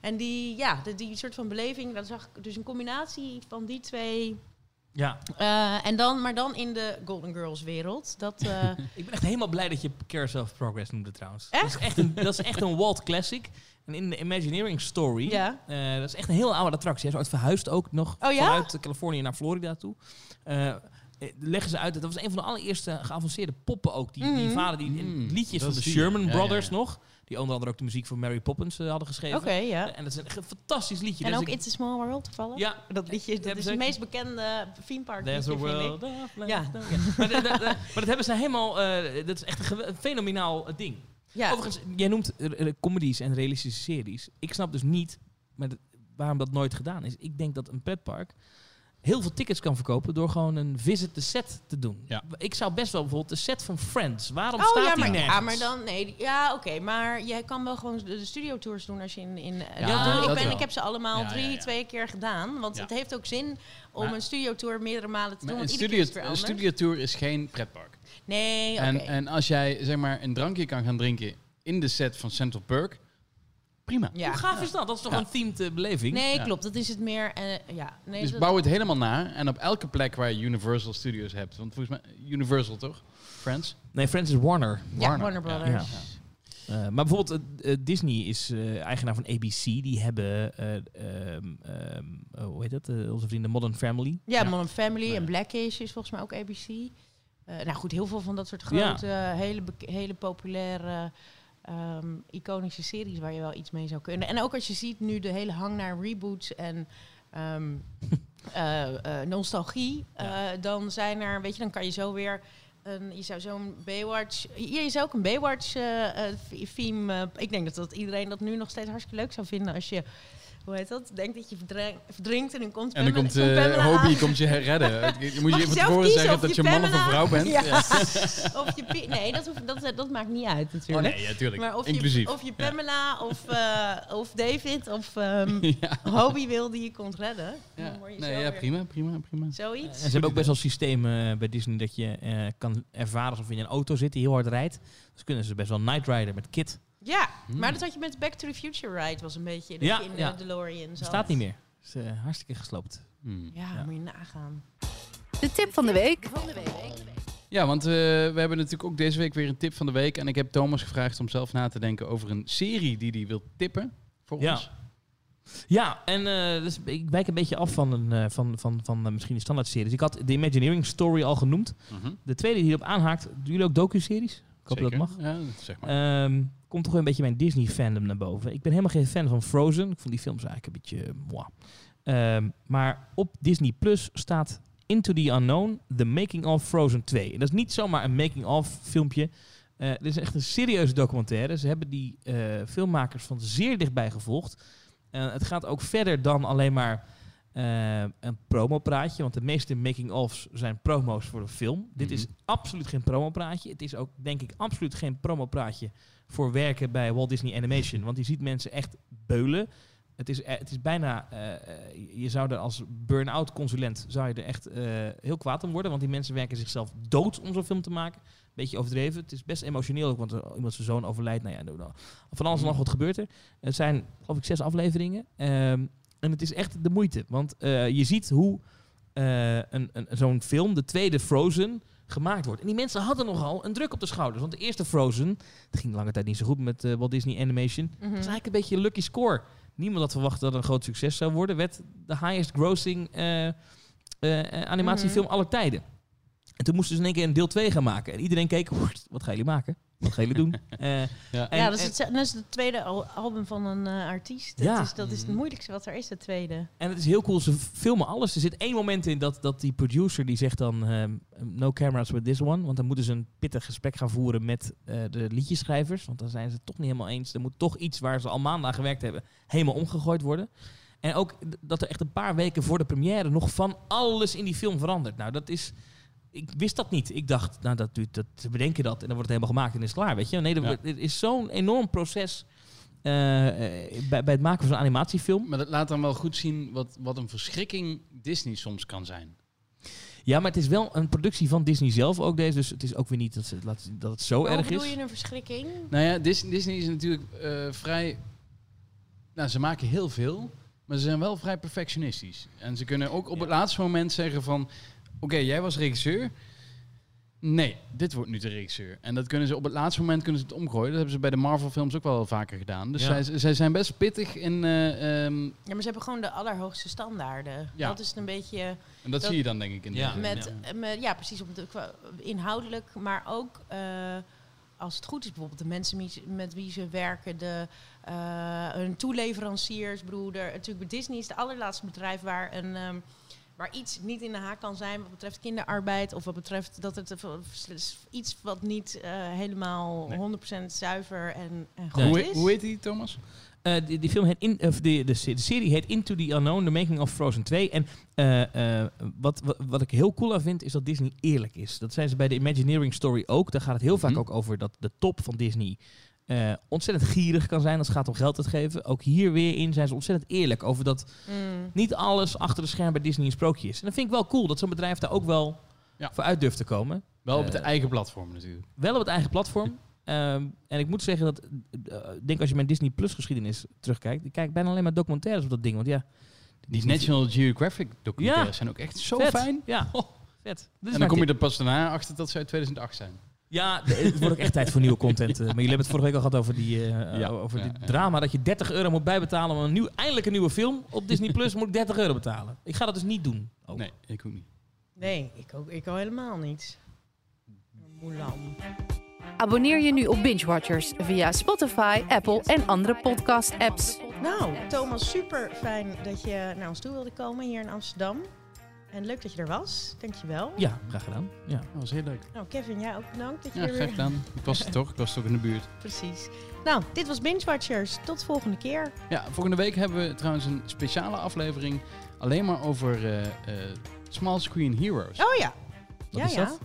En die, ja, de, die soort van beleving, dat zag ik dus een combinatie van die twee. Ja, Eh, en dan, maar dan in de Golden Girls wereld. Dat, eh, (laughs) ik ben echt helemaal blij dat je Carousel of Progress noemde trouwens. Echt? Dat is echt een, dat is echt een Walt Classic. En in de Imagineering Story, ja. eh, dat is echt een heel oude attractie. Hij is ooit verhuisd ook nog Oh ja? vanuit Californië naar Florida toe. Leggen ze uit, dat was een van de allereerste geavanceerde poppen ook. Die, die Mhm. vader, die Mm, liedjes dat van de Sherman ja. Ja, ja, Brothers ja. nog. Die onder andere ook de muziek voor Mary Poppins eh, hadden geschreven. Oké, ja. En dat is een fantastisch liedje. En Dus ook ik- It's a Small World toevallig? Ja, Dat liedje, dat is het meest bekende theme park There's a liedje, vind ik. (laughs) Ja. Maar, dat, dat- dat- maar dat hebben ze helemaal... eh, dat is echt een, fenomenaal eh, ding. Ja. Overigens, jij noemt comedies en realistische series. Ik snap dus niet maar waarom dat nooit gedaan is. Ik denk dat een pretpark heel veel tickets kan verkopen door gewoon een visit the set te doen. Ja. Ik zou best wel bijvoorbeeld de set van Friends. Waarom Oh staat ja, die maar, nergens? ja, maar dan nee. Ja, oké, maar jij kan wel gewoon de, de studio tours doen als je in. in Ja, dat doe- ik, ben, wel. ik heb ze allemaal Ja, drie, ja, ja. twee keer gedaan. Want Ja. het heeft ook zin om Maar- een studio tour meerdere malen te doen. Maar een, iedere studio, keer is een geen pretpark. Nee, oké. En, en als jij zeg maar een drankje kan gaan drinken in de set van Central Perk, prima. ja. Hoe gaaf is dat? Dat is toch Ja. een themed eh, beleving? Nee, Ja. klopt. Dat is het meer. eh, ja, nee, dus dat- bouw het helemaal na. En op elke plek waar je Universal Studios hebt. Want volgens mij, Universal toch? Friends? Nee, Friends is Warner. ja, Warner. Warner Brothers. Ja. Eh, maar bijvoorbeeld Disney is eh, eigenaar van ABC. Die hebben, eh, ehm, ehm, hoe heet dat? Onze vrienden Modern Family. Ja, Ja. Modern Family en Blackish is volgens mij ook ABC. Eh, nou goed, heel veel van dat soort Ja. grote, hele, hele populaire, ehm, iconische series waar je wel iets mee zou kunnen. En ook als je ziet nu de hele hang naar reboots en (laughs) eh, nostalgie, Ja. eh, dan zijn er, weet je, dan kan je zo weer. Een, je zou zo'n Baywatch. Ja, je zou ook een Baywatch theme. eh, ik denk dat, dat iedereen dat nu nog steeds hartstikke leuk zou vinden als je. Hoe heet dat? Denkt dat je verdrinkt en dan komt En dan Pamela- komt eh Pamela Hobie aan. komt je redden. (laughs) Je moet je van zelf tevoren zeggen dat je je man of een Pamela- vrouw bent. Ja. Ja. (laughs) Of je nee, dat, hoeft, dat, dat maakt niet uit Oh natuurlijk. nee, ja, tuurlijk. maar of Inclusief. je, of je Pamela of, eh, of David of ehm (laughs) ja. Hobie wil die je komt redden. Ja. Dan word je Nee, zo ja, prima, prima, prima. Zoiets. En ze hebben ook best wel systemen eh, bij Disney dat je eh, kan ervaren alsof je in een auto zit die heel hard rijdt. Dus kunnen ze best wel Night Rider met Kit. Ja, Hmm. maar dat had je met Back to the Future Ride was een beetje dat Ja, je in ja. de DeLorean zat. Staat niet meer. Is eh, hartstikke gesloopt. Hmm. Ja, Ja. moet je nagaan. De tip van de week. Ja, want eh, we hebben natuurlijk ook deze week weer een tip van de week. En ik heb Thomas gevraagd om zelf na te denken over een serie die hij wil tippen voor Ja. ons. Ja, en eh, dus ik wijk een beetje af van, een, eh, van, van, van eh, misschien de standaard series. Ik had de Imagineering Story al genoemd. Mhm. De tweede die hierop aanhaakt, doen jullie ook docu-series? Ik hoop dat dat mag. Ja, zeg maar. Ehm, komt toch weer een beetje mijn Disney-fandom naar boven. Ik ben helemaal geen fan van Frozen. Ik vond die films eigenlijk een beetje... eh, moi. Ehm, maar op Disney Plus staat Into the Unknown, The Making of Frozen 2. En dat is niet zomaar een making-of filmpje. Eh dit is echt een serieuze documentaire. Ze hebben die eh, filmmakers van zeer dichtbij gevolgd. Eh, het gaat ook verder dan alleen maar eh, een promopraatje. Want de meeste making-ofs zijn promo's voor een film. Dit is Mhm. absoluut geen promopraatje. Het is ook, denk ik, absoluut geen promopraatje voor werken bij Walt Disney Animation. Want je ziet mensen echt beulen. Het is, eh, het is bijna, eh, je zou er als burn-out consulent zou je er echt heel kwaad om worden. Want die mensen werken zichzelf dood om zo'n film te maken. Beetje overdreven. Het is best emotioneel ook, want er, iemand zijn zoon overlijdt. Nou ja, van alles en nog wat gebeurt er. Het zijn, geloof ik, zes afleveringen. Ehm, en het is echt de moeite. Want eh, je ziet hoe eh, een, een, zo'n film, de tweede Frozen, gemaakt wordt. En die mensen hadden nogal een druk op de schouders. Want de eerste Frozen, het ging lange tijd niet zo goed met eh, Walt Disney Animation. Mhm. Dat is eigenlijk een beetje een lucky score. Niemand had verwacht dat het een groot succes zou worden. Werd de highest grossing animatiefilm aller tijden. En toen moesten ze in één keer een deel 2 gaan maken. En iedereen keek, "What, wat gaan jullie maken? Wat gaan jullie doen? (laughs) Eh, Ja. en- ja, dat is, en- het, dat is het tweede al- album van een eh, artiest. Dat, Ja. is, dat is het Mhm. moeilijkste wat er is, het tweede. En het is heel cool, ze filmen alles. Er zit één moment in dat, dat die producer die zegt dan... ehm, no cameras with this one. Want dan moeten ze een pittig gesprek gaan voeren met eh, de liedjeschrijvers. Want dan zijn ze het toch niet helemaal eens. Er moet toch iets waar ze al maanden aan gewerkt hebben... helemaal omgegooid worden. En ook dat er echt een paar weken voor de première nog van alles in die film verandert. Nou, dat is... Ik wist dat niet. Ik dacht, nou, dat, duurt- dat, ze bedenken dat en dan wordt het helemaal gemaakt en is het klaar, weet je. Nee, er, er is zo'n enorm proces eh, eh, bij, bij het maken van zo'n animatiefilm. Maar dat laat dan wel goed zien wat, wat een verschrikking Disney soms kan zijn. Ja, maar het is wel een productie van Disney zelf ook deze. Dus het is ook weer niet dat, ze, het dat het zo Maar hoe erg bedoel is. je een verschrikking? Nou ja, Dis- Disney is natuurlijk eh, vrij... Nou, ze maken heel veel, maar ze zijn wel vrij perfectionistisch. En ze kunnen ook op het laatste moment zeggen van... Oké, jij was regisseur. Nee, dit wordt nu de regisseur. En dat kunnen ze op het laatste moment kunnen ze het omgooien. Dat hebben ze bij de Marvel films ook wel vaker gedaan. Dus Ja. zij, zij zijn best pittig in... eh, ehm, Ja, maar ze hebben gewoon de allerhoogste standaarden. Ja. Dat is een beetje en dat, Dat- zie je dan denk ik in Ja. film, met, ja. eh, met- ja, precies op de, inhoudelijk, maar ook eh, als het goed is, bijvoorbeeld de mensen met wie ze werken, de, eh, hun toeleveranciers. Ik bedoel, er- natuurlijk bij Disney is het allerlaatste bedrijf waar een ehm, waar iets niet in de haak kan zijn wat betreft kinderarbeid of wat betreft dat het iets wat niet eh, helemaal Nee. 100% zuiver en, en goed Nee. Hoe, is. hoe heet die, Thomas? Eh, die, die film heet in, of de, de, se- de serie heet Into the Unknown, The Making of Frozen 2. En eh, eh, wat, wat, wat ik heel cool aan vind, is dat Disney eerlijk is. Dat zijn ze bij de Imagineering Story ook. Daar gaat het heel vaak Mhm. ook over dat de top van Disney eh, ontzettend gierig kan zijn als het gaat om geld te geven. Ook hier weer in zijn ze ontzettend eerlijk over dat Mm. niet alles achter de schermen bij Disney een sprookje is. En dat vind ik wel cool, dat zo'n bedrijf daar ook wel Ja. voor uit durft te komen. Wel op de Eh, eigen platform natuurlijk. Wel op het eigen platform. Ehm, en ik moet zeggen dat, eh, ik denk als je mijn Disney Plus geschiedenis terugkijkt, ik kijk bijna alleen maar documentaires op dat ding. Want ja, Die National Geographic documentaires Ja. zijn ook echt zo vet. fijn. Ja, Oh. vet. En dan kom je er pas daarna achter dat ze uit 2008 zijn. Ja, het wordt ook echt tijd voor nieuwe content. eh, maar jullie hebben het vorige week al gehad over die, eh, Ja, over ja, dit ja. drama dat je 30 euro moet bijbetalen om een nieuw, eindelijk een nieuwe film op Disney Plus moet ik 30 euro betalen. Ik ga dat dus niet doen. ook. Nee, ik ook niet. Nee, ik ook, ik ook helemaal niet. Mulan. Abonneer je nu op Binge Watchers via Spotify, Apple en andere podcast-apps. Nou, Thomas, super fijn dat je naar ons toe wilde komen hier in Amsterdam. En leuk dat je er was. Dankjewel. Ja, graag gedaan. Ja. Dat was heel leuk. Nou, Kevin, jij ook bedankt dat je Ja, er graag weer... gedaan. Ik was er toch. Ik was toch in de buurt. Precies. Nou, dit was Binge Watchers. Tot de volgende keer. Ja, volgende week hebben we trouwens een speciale aflevering alleen maar over eh, eh, Small Screen Heroes. Oh ja. Wat ja, is ja. dat?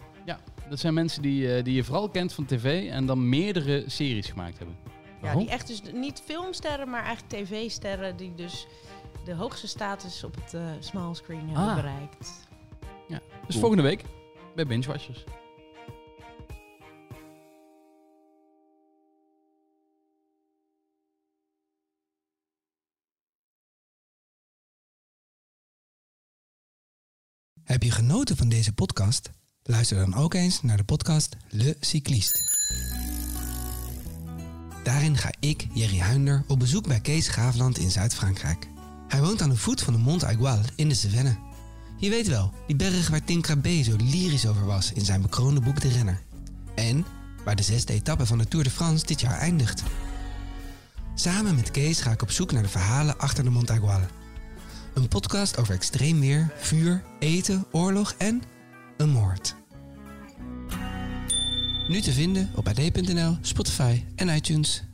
Dat zijn mensen die, eh, die je vooral kent van tv en dan meerdere series gemaakt hebben. Ja, Waarom? die echt dus niet filmsterren, maar eigenlijk tv-sterren die dus de hoogste status op het eh small screen hebben Ah. bereikt. Dus Cool. volgende week bij Binge Watchers. Heb je genoten van deze podcast? Luister dan ook eens naar de podcast Le Cycliste. Daarin ga ik, Jerry Huinder, op bezoek bij Kees Graafland in Zuid-Frankrijk. Hij woont aan de voet van de Mont Aigual in de Cevennes. Je weet wel, die berg waar Tim Crabbe zo lyrisch over was in zijn bekroonde boek De Renner. En waar de zesde etappe van de Tour de France dit jaar eindigt. Samen met Kees ga ik op zoek naar de verhalen achter de Mont Aigual. Een podcast over extreem weer, vuur, eten, oorlog en een moord. Nu te vinden op ad.nl, Spotify en iTunes.